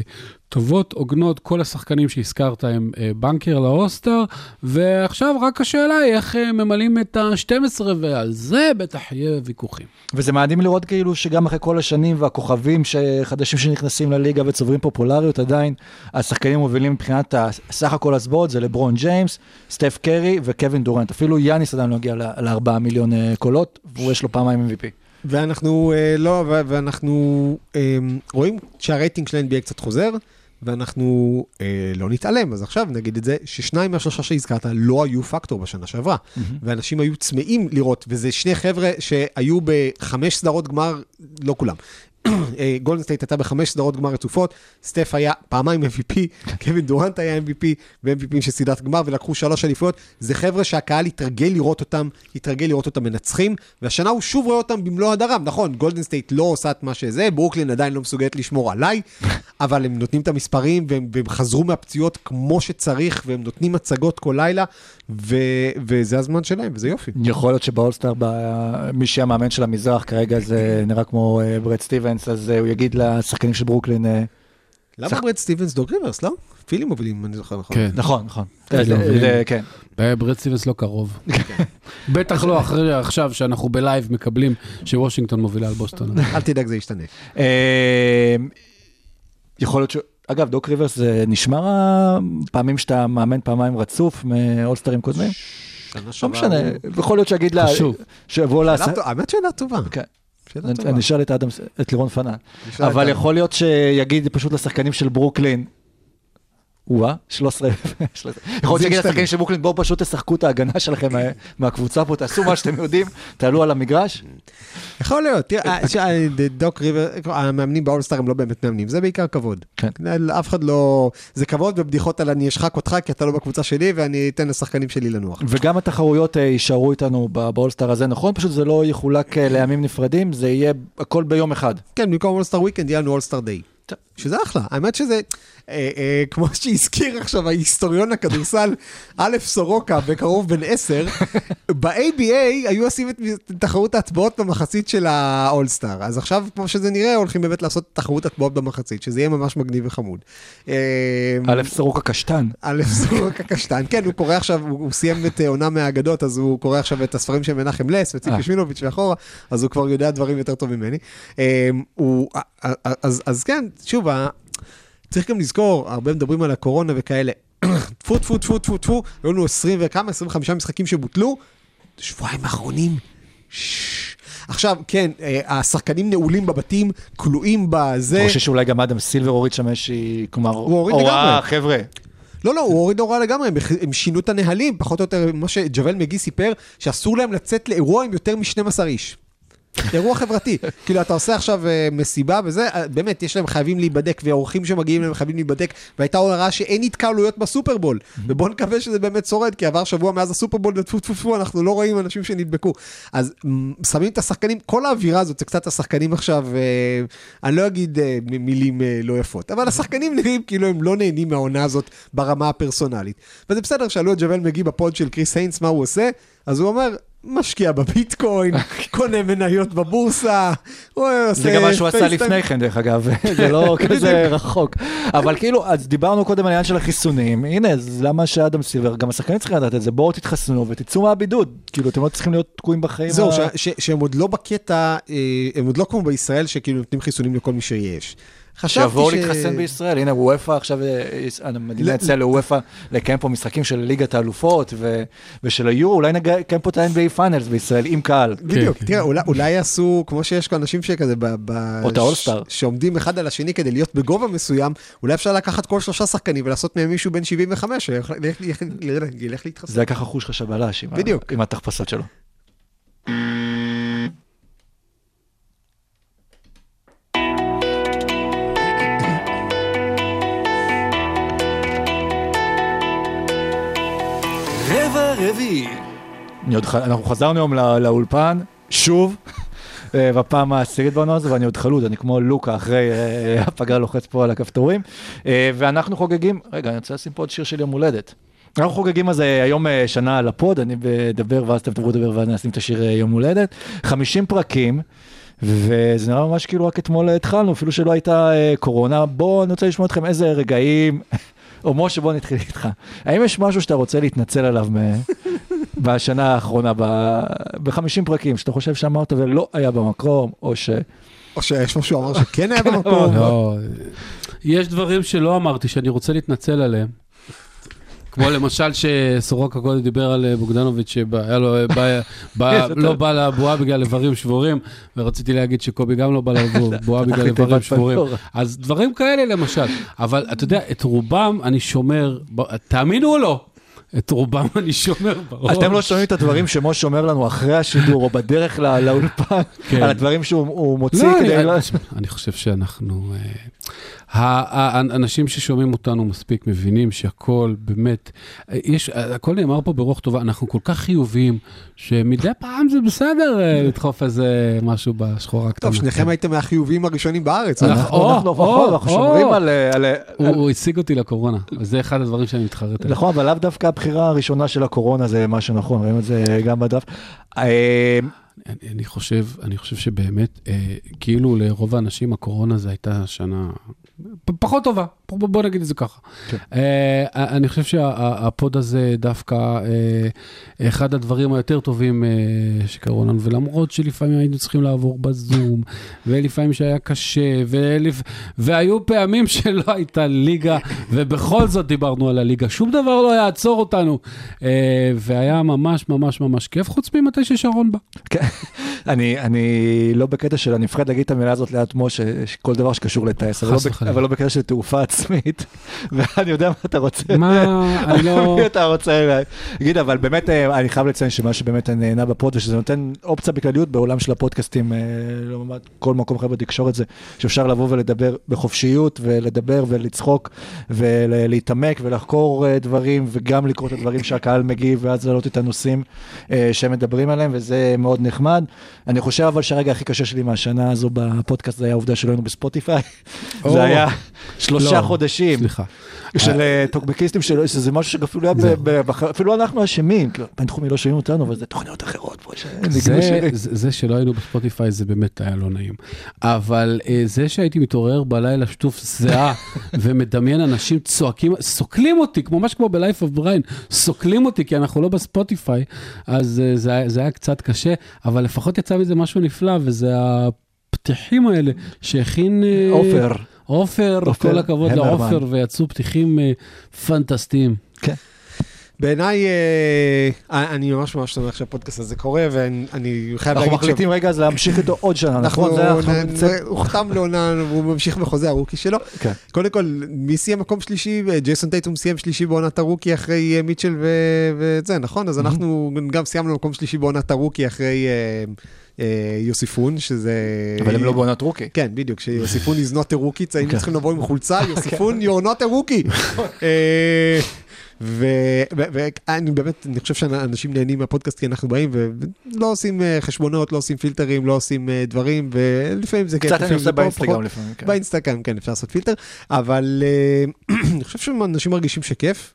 טובות, הוגנות, כל השחקנים שהזכרת הם אה, בנקר לאוסטר, ועכשיו רק השאלה היא איך אה, ממלאים את ה-12, ועל זה בטח יהיה ויכוחים. וזה מדהים לראות כאילו שגם אחרי כל השנים והכוכבים חדשים שנכנסים לליגה וצוברים פופולריות, עדיין השחקנים מובילים מבחינת סך הכל הצבעות, זה לברון ג'יימס, סטף קרי וקווין דורנט. אפילו יאניס עדיין לא הגיע לארבעה מיליון אה, קולות, והוא יש לו פעמיים MVP. ואנחנו אה, לא, ואנחנו אה, רואים שהרייטינג של ה-NBA קצת חוזר, ואנחנו אה, לא נתעלם, אז עכשיו נגיד את זה, ששניים מהשלושה שהזכרת לא היו פקטור בשנה שעברה, ואנשים היו צמאים לראות, וזה שני חבר'ה שהיו בחמש סדרות גמר, לא כולם. אה, גולדן סטייט הייתה בחמש סדרות גמר רצופות, סטף היה פעמיים MVP, קווין דורנט היה MVP ו-MVP של סדרת גמר ולקחו שלוש אליפויות. זה חבר'ה שהקהל התרגל לראות אותם, התרגל לראות אותם מנצחים, והשנה הוא שוב רואה אותם במלוא הדרם. נכון, גולדן סטייט לא עושה את מה שזה, ברוקלין עדיין לא מסוגלת לשמור עליי, אבל הם נותנים את המספרים והם, והם חזרו מהפציעות כמו שצריך, והם נותנים הצגות כל לילה, ו, וזה הזמן שלהם, וזה יופי. יכול להיות שבאולסטאר, מי שהמאמן של המזרח כרגע זה נראה כמו אה, ברד סטיבנס, אז אה, הוא יגיד לשחקנים של ברוקלין, אה, למה ברד סטיבנס דוק ריברס, לא? פילי מובילים, אם אני זוכר נכון. כן. נכון, נכון. כן. זה- כן. ברד סטיבנס לא קרוב. בטח לא אחרי עכשיו שאנחנו בלייב מקבלים שוושינגטון מובילה על בוסטון. אל תדאג, זה ישתנה. אה, יכול להיות ש... אגב, דוק ריברס זה נשמר הפעמים שאתה מאמן פעמיים רצוף מאולסטרים קודמים? לא משנה, יכול להיות שיגיד לה... חשוב. שיבואו שאלה לעשות... טובה, האמת שאלה טובה. אני- אשאל את אדם, את לירון פנן. אבל יכול להיות שיגיד פשוט לשחקנים של ברוקלין, וואה, 13, יכול להיות שיגיד. לשחקנים של ברוקלין, בואו פשוט תשחקו את ההגנה שלכם מה- מהקבוצה פה, תעשו מה שאתם יודעים, תעלו על המגרש. יכול להיות, תראה, ש- דוק ריבר, המאמנים באולסטאר הם לא באמת מאמנים, זה בעיקר כבוד. כן. אף אחד לא, זה כבוד ובדיחות על אני אשחק אותך כי אתה לא בקבוצה שלי ואני אתן לשחקנים שלי לנוח. וגם התחרויות אה, יישארו איתנו באולסטאר הזה, נכון? פשוט זה לא יחולק אה, לימים נפרדים, זה יהיה הכל ביום אחד. כן, במקום אולסטאר וויקנד יהיה לנו אולסטאר דיי. שזה אחלה, האמת שזה, אה, אה, כמו שהזכיר עכשיו ההיסטוריון הכדורסל, א' סורוקה בקרוב בן עשר, ב-ABA היו עושים את תחרות ההטבעות במחצית של האולסטאר. אז עכשיו, כמו שזה נראה, הולכים באמת לעשות תחרות הטבעות במחצית, שזה יהיה ממש מגניב וחמוד. אה, א' סורוקה קשטן. א' סורוקה קשטן, כן, הוא קורא עכשיו, הוא, הוא סיים את אה, עונה מהאגדות, אז הוא קורא עכשיו את הספרים של מנחם לס אה. וציפי שמילוביץ' ואחורה, אז הוא כבר יודע דברים יותר טוב ממני. אה, הוא, אה, אה, אז, אז כן, שוב, ה- צריך גם לזכור, הרבה מדברים על הקורונה וכאלה. טפו, טפו, טפו, טפו, טפו, היו לנו 20 וכמה, 25 משחקים שבוטלו, שבועיים האחרונים. עכשיו, כן, אה, השחקנים נעולים בבתים, כלואים בזה. אני חושב שאולי גם אדם סילבר הוריד שם איזושהי, כלומר, הוראה. חבר'ה. לא, לא, הוא הוריד הוראה לגמרי, הם, הם שינו את הנהלים, פחות או יותר מה שג'וול מגי סיפר, שאסור להם לצאת לאירוע עם יותר מ-12 איש. אירוע חברתי. כאילו, אתה עושה עכשיו אה, מסיבה וזה, אה, באמת, יש להם חייבים להיבדק, והאורחים שמגיעים להם חייבים להיבדק, והייתה הוראה שאין התקהלויות בסופרבול. ובואו נקווה שזה באמת שורד, כי עבר שבוע מאז הסופרבול, וטפו טפו טפו, אנחנו לא רואים אנשים שנדבקו. אז שמים את השחקנים, כל האווירה הזאת, זה קצת השחקנים עכשיו, אה, אני לא אגיד מילים לא יפות, אבל השחקנים נראים כאילו הם לא נהנים מהעונה הזאת ברמה הפרסונלית. וזה בסדר, שאלו את ג'וול מגי בפוד של קריס היינס מה הוא עושה, אז הוא אומר, משקיע בביטקוין, קונה מניות בבורסה, הוא עושה זה גם מה שהוא עשה. לפני כן, דרך אגב, זה לא כזה רחוק. אבל כאילו, אז דיברנו קודם על העניין של החיסונים, הנה, אז למה שאדם סילבר, גם השחקנים צריכים לדעת את זה, בואו תתחסנו ותצאו מהבידוד. כאילו, אתם לא צריכים להיות תקועים בחיים. זהו, שהם עוד לא בקטע, אה, הם עוד לא כמו בישראל, שכאילו נותנים חיסונים לכל מי שיש. חשבתי שיבואו ש- להתחסן בישראל, הנה אופ"א עכשיו, אה, המדינה ל- הציעה לאופ"א לקיים פה משחקים של ליגת האלופות ו- ושל היורו, אולי נקיים פה את ה-NBA Finals בישראל עם קהל. בדיוק, כן. תראה, אולי- אולי יעשו, כמו שיש כאן אנשים שכזה, ב- ב- או את האולסטאר. ש- שעומדים אחד על השני כדי להיות בגובה מסוים, אולי אפשר לקחת כל שלושה שחקנים ולעשות מהם מישהו בן 75, שילך ילך- ילך- ילך להתחסן. זה היה ככה חוש חשב בלש עם ה- בדיוק. עם התחפשות שלו. ח- אנחנו חזרנו היום לא- לאולפן, שוב, אה, בפעם העשירית בעונה הזו, ואני עוד חלוד, אני כמו לוקה אחרי אה, הפגרה לוחץ פה על הכפתורים. אה, ואנחנו חוגגים, רגע, אני רוצה לשים פה עוד שיר של יום הולדת. אנחנו חוגגים אז אה, היום אה, שנה לפוד, אני אדבר ואז אתם תבואו לדבר ואז נשים את השיר אה, יום הולדת. 50 פרקים. וזה נראה ממש כאילו רק אתמול התחלנו, אפילו שלא הייתה אה, קורונה. בואו, אני רוצה לשמוע אתכם איזה רגעים, או משה, בוא נתחיל איתך. האם יש משהו שאתה רוצה להתנצל עליו מ- בשנה האחרונה, ב-50 פרקים, שאתה חושב שאמרת ולא היה במקום, או ש... או שיש משהו שאמר שכן היה במקום. לא, יש דברים שלא אמרתי שאני רוצה להתנצל עליהם. כמו למשל שסורוקה קודם דיבר על אה, בוגדנוביץ' שהיה לו, אה, בא- בא- איזה לא. בא לבועה בגלל איברים שבורים, ורציתי להגיד שקובי גם לא בא לבועה בגלל איברים שבורים. אז דברים כאלה למשל, אבל אתה יודע, את רובם אני שומר, תאמינו או לא, את רובם אני שומר בראש. אתם לא שומעים את הדברים שמשה אומר לנו אחרי השידור, או בדרך לא- לאולפן, כן. על הדברים שהוא הוא מוציא לא, כדי... אני, לא- אני חושב שאנחנו, אה, האנשים ששומעים אותנו מספיק מבינים שהכל באמת, אה, יש, הכל נאמר פה ברוח טובה, אנחנו כל כך חיוביים, שמדי פעם זה בסדר אה, לדחוף איזה משהו בשחורה הקטנה. טוב, שניכם הייתם מהחיוביים הראשונים בארץ. אנחנו- אנחנו אנחנו. שומרים על... על- הוא, על- הוא השיג אותי לקורונה, וזה אחד הדברים שאני מתחרט עליהם. נכון, אבל לאו דווקא הבחירה הראשונה של הקורונה זה מה שנכון, רואים את זה גם בדף. אה, אני, אני חושב, אני חושב שבאמת, אה, כאילו לרוב האנשים הקורונה זו הייתה שנה פחות טובה, בוא, נגיד את זה ככה. כן. אה, אני חושב שהפוד הזה דווקא אה, אחד הדברים היותר טובים אה, שקרו לנו, ולמרות שלפעמים היינו צריכים לעבור בזום, ולפעמים שהיה קשה, ולפ... והיו פעמים שלא הייתה ליגה, ובכל זאת דיברנו על הליגה, שום דבר לא יעצור אותנו, אה, והיה ממש ממש ממש כיף, חוץ ממתי ששרון בא. כן, אני, אני לא בקטע של, אני מפחד להגיד את המילה הזאת ליד משה, שכל דבר שקשור לטייס, אבל, לא. אבל לא בקטע של תעופה עצמית, ואני יודע מה אתה רוצה. מה, אני לא... מי אתה רוצה להגיד, אבל באמת, אה, אני חייב לציין שמה שבאמת נהנה בפוד, ושזה נותן אופציה בכלליות בעולם של הפודקאסטים, אה, לעומת כל מקום אחר בתקשורת זה, שאפשר לבוא ולדבר בחופשיות, ולדבר ולצחוק, ולהתעמק ולחקור אה, דברים, וגם לקרוא את הדברים שהקהל מגיב, ואז להעלות את הנושאים אה, שהם מדברים עליהם, וזה מאוד נחמד. אני חושב אבל שהרגע הכי קשה שלי מהשנה הזו בפודקאסט, זה היה העובדה שלא היינו בספוטיפיי. זה היה שלושה לא, חודשים. סליחה. של אה, טוקבקיסטים שלו, שזה משהו שאפילו היה, אפילו אנחנו אשמים, כאילו, בינתחומי לא שומעים אותנו, אבל זה תוכניות אחרות פה זה, שלא היינו בספוטיפיי זה באמת היה לא נעים. אבל אה, זה שהייתי מתעורר בלילה שטוף זיעה ומדמיין אנשים צועקים, סוקלים אותי, ממש כמו ב-Life of Brian, סוקלים אותי כי אנחנו לא בספוטיפיי, אז אה, זה, היה- קצת קשה, אבל לפחות יצא מזה משהו נפלא, וזה הפתיחים האלה שהכין... אה, עופר. עופר, כל הכבוד. לעופר, ויצאו פתיחים אה, פנטסטיים. בעיניי, אה, אני ממש ממש שמח שהפודקאסט הזה קורה, ואני אני חייב אנחנו להגיד ש... מחליטים רגע אז להמשיך איתו עוד שנה, אנחנו, נכון? הוא חתם לעונה, והוא ממשיך בחוזה הרוקי שלו. כן. קודם כל, מי סיים מקום שלישי? ג'ייסון טייטום סיים שלישי בעונת הרוקי אחרי אה, מיטשל ו- וזה, נכון? אז אנחנו גם סיימנו מקום שלישי בעונת הרוקי אחרי אה, אה, יוסיפון, שזה... אבל הם לא בעונת רוקי. כן, בדיוק, שיוסיפון is not a rookie, היינו כן. צריכים לבוא עם חולצה, יוסיפון, you're not a rookie. אה, ואני באמת, אני חושב שאנשים נהנים מהפודקאסט כי אנחנו באים ולא עושים אה, חשבונות, לא עושים פילטרים, לא עושים אה, דברים, ולפעמים זה כיף. קצת אני עושה. באינסטגרם לפעמים. כן. באינסטגרם, כן, אפשר לעשות פילטר, אבל אה, אני חושב שאנשים מרגישים שכיף.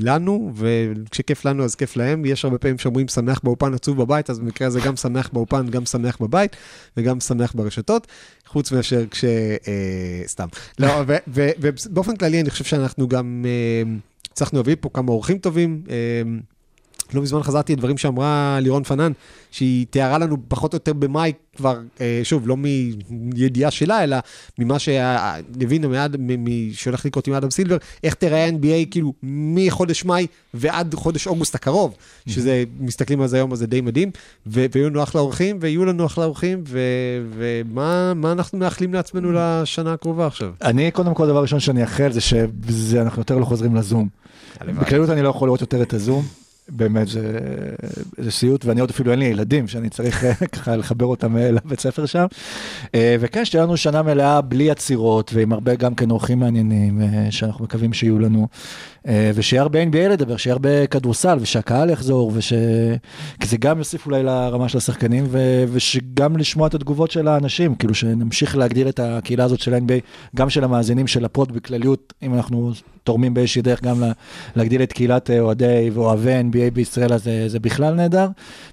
לנו, וכשכיף לנו אז כיף להם, יש הרבה פעמים שאומרים שמח באופן עצוב בבית, אז במקרה הזה גם שמח באופן, גם שמח בבית, וגם שמח ברשתות, חוץ מאשר כש... אה, סתם. לא, ובאופן כללי אני חושב שאנחנו גם אה, הצלחנו להביא פה כמה אורחים טובים. אה, לא מזמן חזרתי לדברים שאמרה לירון פנן, שהיא תיארה לנו פחות או יותר במאי כבר, אה, שוב, לא מידיעה שלה, אלא ממה שהבינה שהולך לקרות עם אדם סילבר, איך תראה NBA כאילו מחודש מאי ועד חודש אוגוסט הקרוב, שזה, מסתכלים על זה היום, אז זה די מדהים, ויהיו לנו אחלה אורחים, ויהיו לנו אחלה אורחים, ומה מה אנחנו מאחלים לעצמנו לשנה הקרובה עכשיו? אני, קודם כל, דבר ראשון שאני אאחל זה שאנחנו יותר לא חוזרים לזום. בכללות אני לא יכול לראות יותר את הזום. באמת, זה, זה סיוט, ואני עוד אפילו אין לי ילדים שאני צריך אה, ככה לחבר אותם אה, לבית ספר שם. אה, וכן, שתהיה לנו שנה מלאה בלי עצירות, ועם הרבה גם כן אורחים מעניינים, שאנחנו מקווים שיהיו לנו. ושיהיה הרבה NBA לדבר, שיהיה הרבה כדורסל, ושהקהל יחזור, וש... כי זה גם יוסיף אולי לרמה של השחקנים, ו... ושגם לשמוע את התגובות של האנשים, כאילו שנמשיך להגדיל את הקהילה הזאת של NBA, גם של המאזינים של הפוד בכלליות, אם אנחנו תורמים באיזושהי דרך גם לה- להגדיל את קהילת אוהדי ואוהבי NBA בישראל, אז זה, זה בכלל נהדר,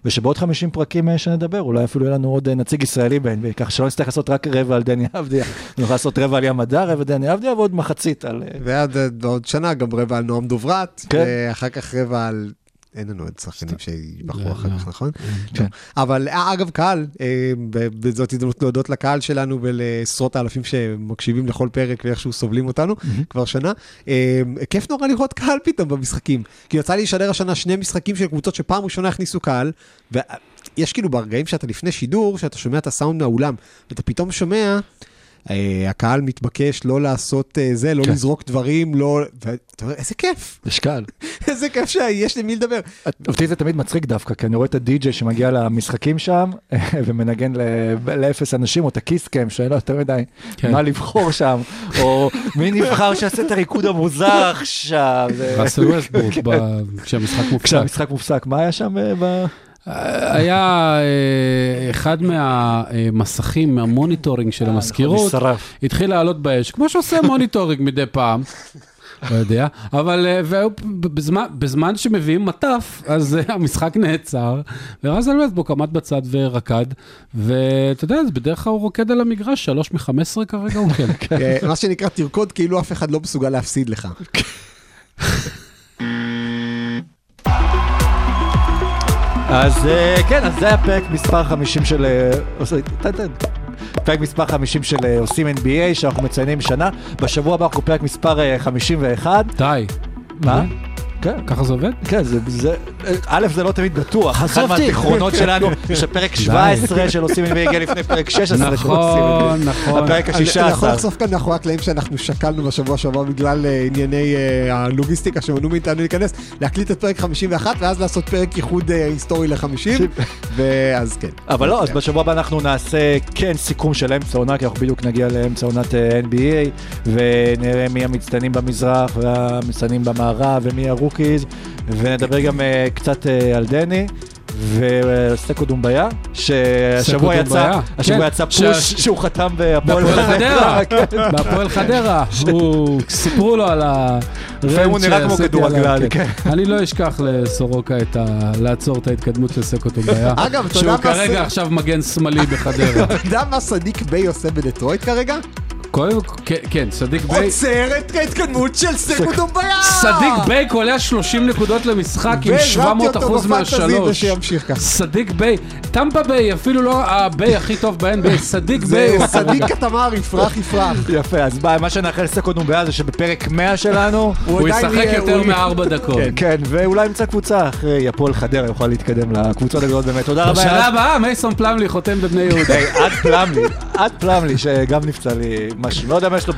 ושבעוד 50 פרקים אה, שנדבר, אולי אפילו יהיה לנו עוד אה, נציג ישראלי ב-NBA, כך שלא נצטרך לעשות רק רבע על דני אבדיה, נוכל לעשות רבע על ים הדר, רבע דני אבדיה, ועוד מחצית על... אה, ועד עוד שנה גם רבע על נועם דוברת, כן. ואחר כך רבע על... אין לנו עוד שחקנים שיבחרו לא, אחר לא. כך, נכון? כן. אבל אה, אגב, קהל, אה, בזאת הזדמנות להודות לקהל שלנו ולעשרות האלפים שמקשיבים לכל פרק ואיכשהו סובלים אותנו כבר שנה. אה, כיף נורא לראות קהל פתאום במשחקים. כי יצא לי לשדר השנה שני משחקים של קבוצות שפעם ראשונה הכניסו קהל, ויש כאילו ברגעים שאתה לפני שידור, שאתה שומע את הסאונד מהאולם, ואתה פתאום שומע... אה, הקהל מתבקש לא לעשות אה, זה, לא כן. לזרוק דברים, לא... ואתה אומר, איזה כיף, יש קהל. איזה כיף שיש למי לדבר. אותי זה תמיד מצחיק דווקא, כי אני רואה את הדי-ג'יי שמגיע למשחקים שם, ומנגן לאפס אנשים, או את הכיסקאם, שאין לו יותר מדי כן. מה לבחור שם, או מי נבחר שיעשה את הריקוד המוזר עכשיו. זה- ראסל ווסטברוק, ב- כשהמשחק מופסק. כשהמשחק מופסק, מה היה שם אה, ב... היה אה, אחד מהמסכים, מה monitoring של המזכירות, נשרף. התחיל לעלות באש, כמו שעושה monitoring מדי פעם. לא יודע. אבל אה, בזמן, בזמן שמביאים מטף, אז אה, המשחק נעצר, וראסל ווסטברוק עמד בצד ורקד, ואתה יודע, אז בדרך כלל הוא רוקד על המגרש, שלוש מחמש עשרה כרגע הוא כן. אה, מה שנקרא, תרקוד כאילו אף אחד לא מסוגל להפסיד לך. אז אה, כן, אז זה היה פרק מספר 50 של... אה. פרק מספר 50 של אה, עושים NBA, שאנחנו מציינים שנה. בשבוע הבא אנחנו פרק מספר אה, 51. די. מה? כן. ככה זה עובד? כן, זה, זה, א', זה לא תמיד בטוח. אחד חשבתי. מהזיכרונות שלנו, שפרק 17 של עושים NBA הגיע לפני פרק 16 של עושים נכון. נכון. הפרק אני יכול ה-16. לחשוף כאן מאחורי הקלעים שאנחנו שקלנו בשבוע שעבר בגלל אה, ענייני אה, הלוגיסטיקה שמנעו מאיתנו להיכנס, להקליט את פרק 51 ואז לעשות פרק איחוד אה, היסטורי ל-50, ואז כן. אבל לא, אז בשבוע הבא אנחנו נעשה כן סיכום של אמצע עונה, כי אנחנו בדיוק נגיע לאמצע עונת NBA, ונראה מי המצטיינים במזרח והמצטיינים במערב ומי הרוקיז, ונדבר גם אה, קצת אה, על דני. וסטקו דומביה, שהשבוע יצא, דומביה, השבוע כן, יצא פוש שהוא חתם בהפועל חדרה, כן. בהפועל חדרה, הוא, סיפרו לו על לפעמים הוא נראה כמו כדורגלן, כן. אני לא אשכח לסורוקה את ה... לעצור את ההתקדמות של סקו טוביה, אגב, אתה יודע שהוא כרגע עכשיו מגן שמאלי בחדרה. אתה יודע מה סדיק ביי עושה בדטרויט כרגע? קודם כל, כן, כן, סדיק ביי, עוצר את ההתקדמות של סקו דומביה! סדיק ביי קולע 30 נקודות למשחק עם 700 אחוז מהשלוש. סדיק ביי, טמפה ביי, אפילו לא הביי הכי טוב ב-NBA, סדיק ביי. סדיק קטמר יפרח יפרח. יפה, אז מה מה שנאחל לסטקו דומביה זה שבפרק 100 שלנו, הוא ישחק יותר מארבע דקות. כן, כן, ואולי ימצא קבוצה אחרי הפועל חדרה, יוכל להתקדם לקבוצות הגדולות באמת. תודה רבה. בשנה. הבאה מייסון פלמלי חותם בבני יהודה. עד פלמלי, עד פלמלי, שגם נפצע לי משהו, לא יודע מה יש לו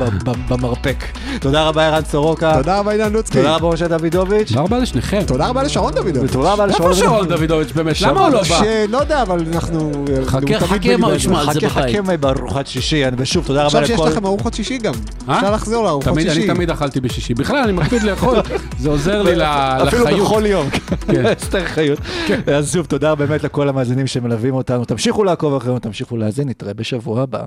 במרפק. תודה רבה ערן סורוקה. תודה רבה עידן לוצקי. תודה רבה משה דוידוביץ'. תודה רבה לשניכם. תודה רבה לשרון דודו. ותודה רבה איפה שרון דוידוביץ' באמת? למה הוא לא בא? שלא יודע, אבל אנחנו... חכה, תמיד חכה בליבנו. מה ישמע על זה חכה בבית. חכה בארוחת שישי, ושוב תודה רבה עכשיו שיש לכל... לכם ארוחות שישי גם. אה? אפשר לחזור לארוחות תמיד, שישי. אני תמיד אכלתי בשישי. בכלל, אני מקפיד לאכול, זה עוזר לי ל- אפילו לחיות. בכל יום, כן. אסתר חיות. אז שוב, תודה באמת לכל המאזינים שמלווים אותנו. תמשיכו לעקוב אחרינו, תמשיכו להאזין, נתראה בשבוע הבא.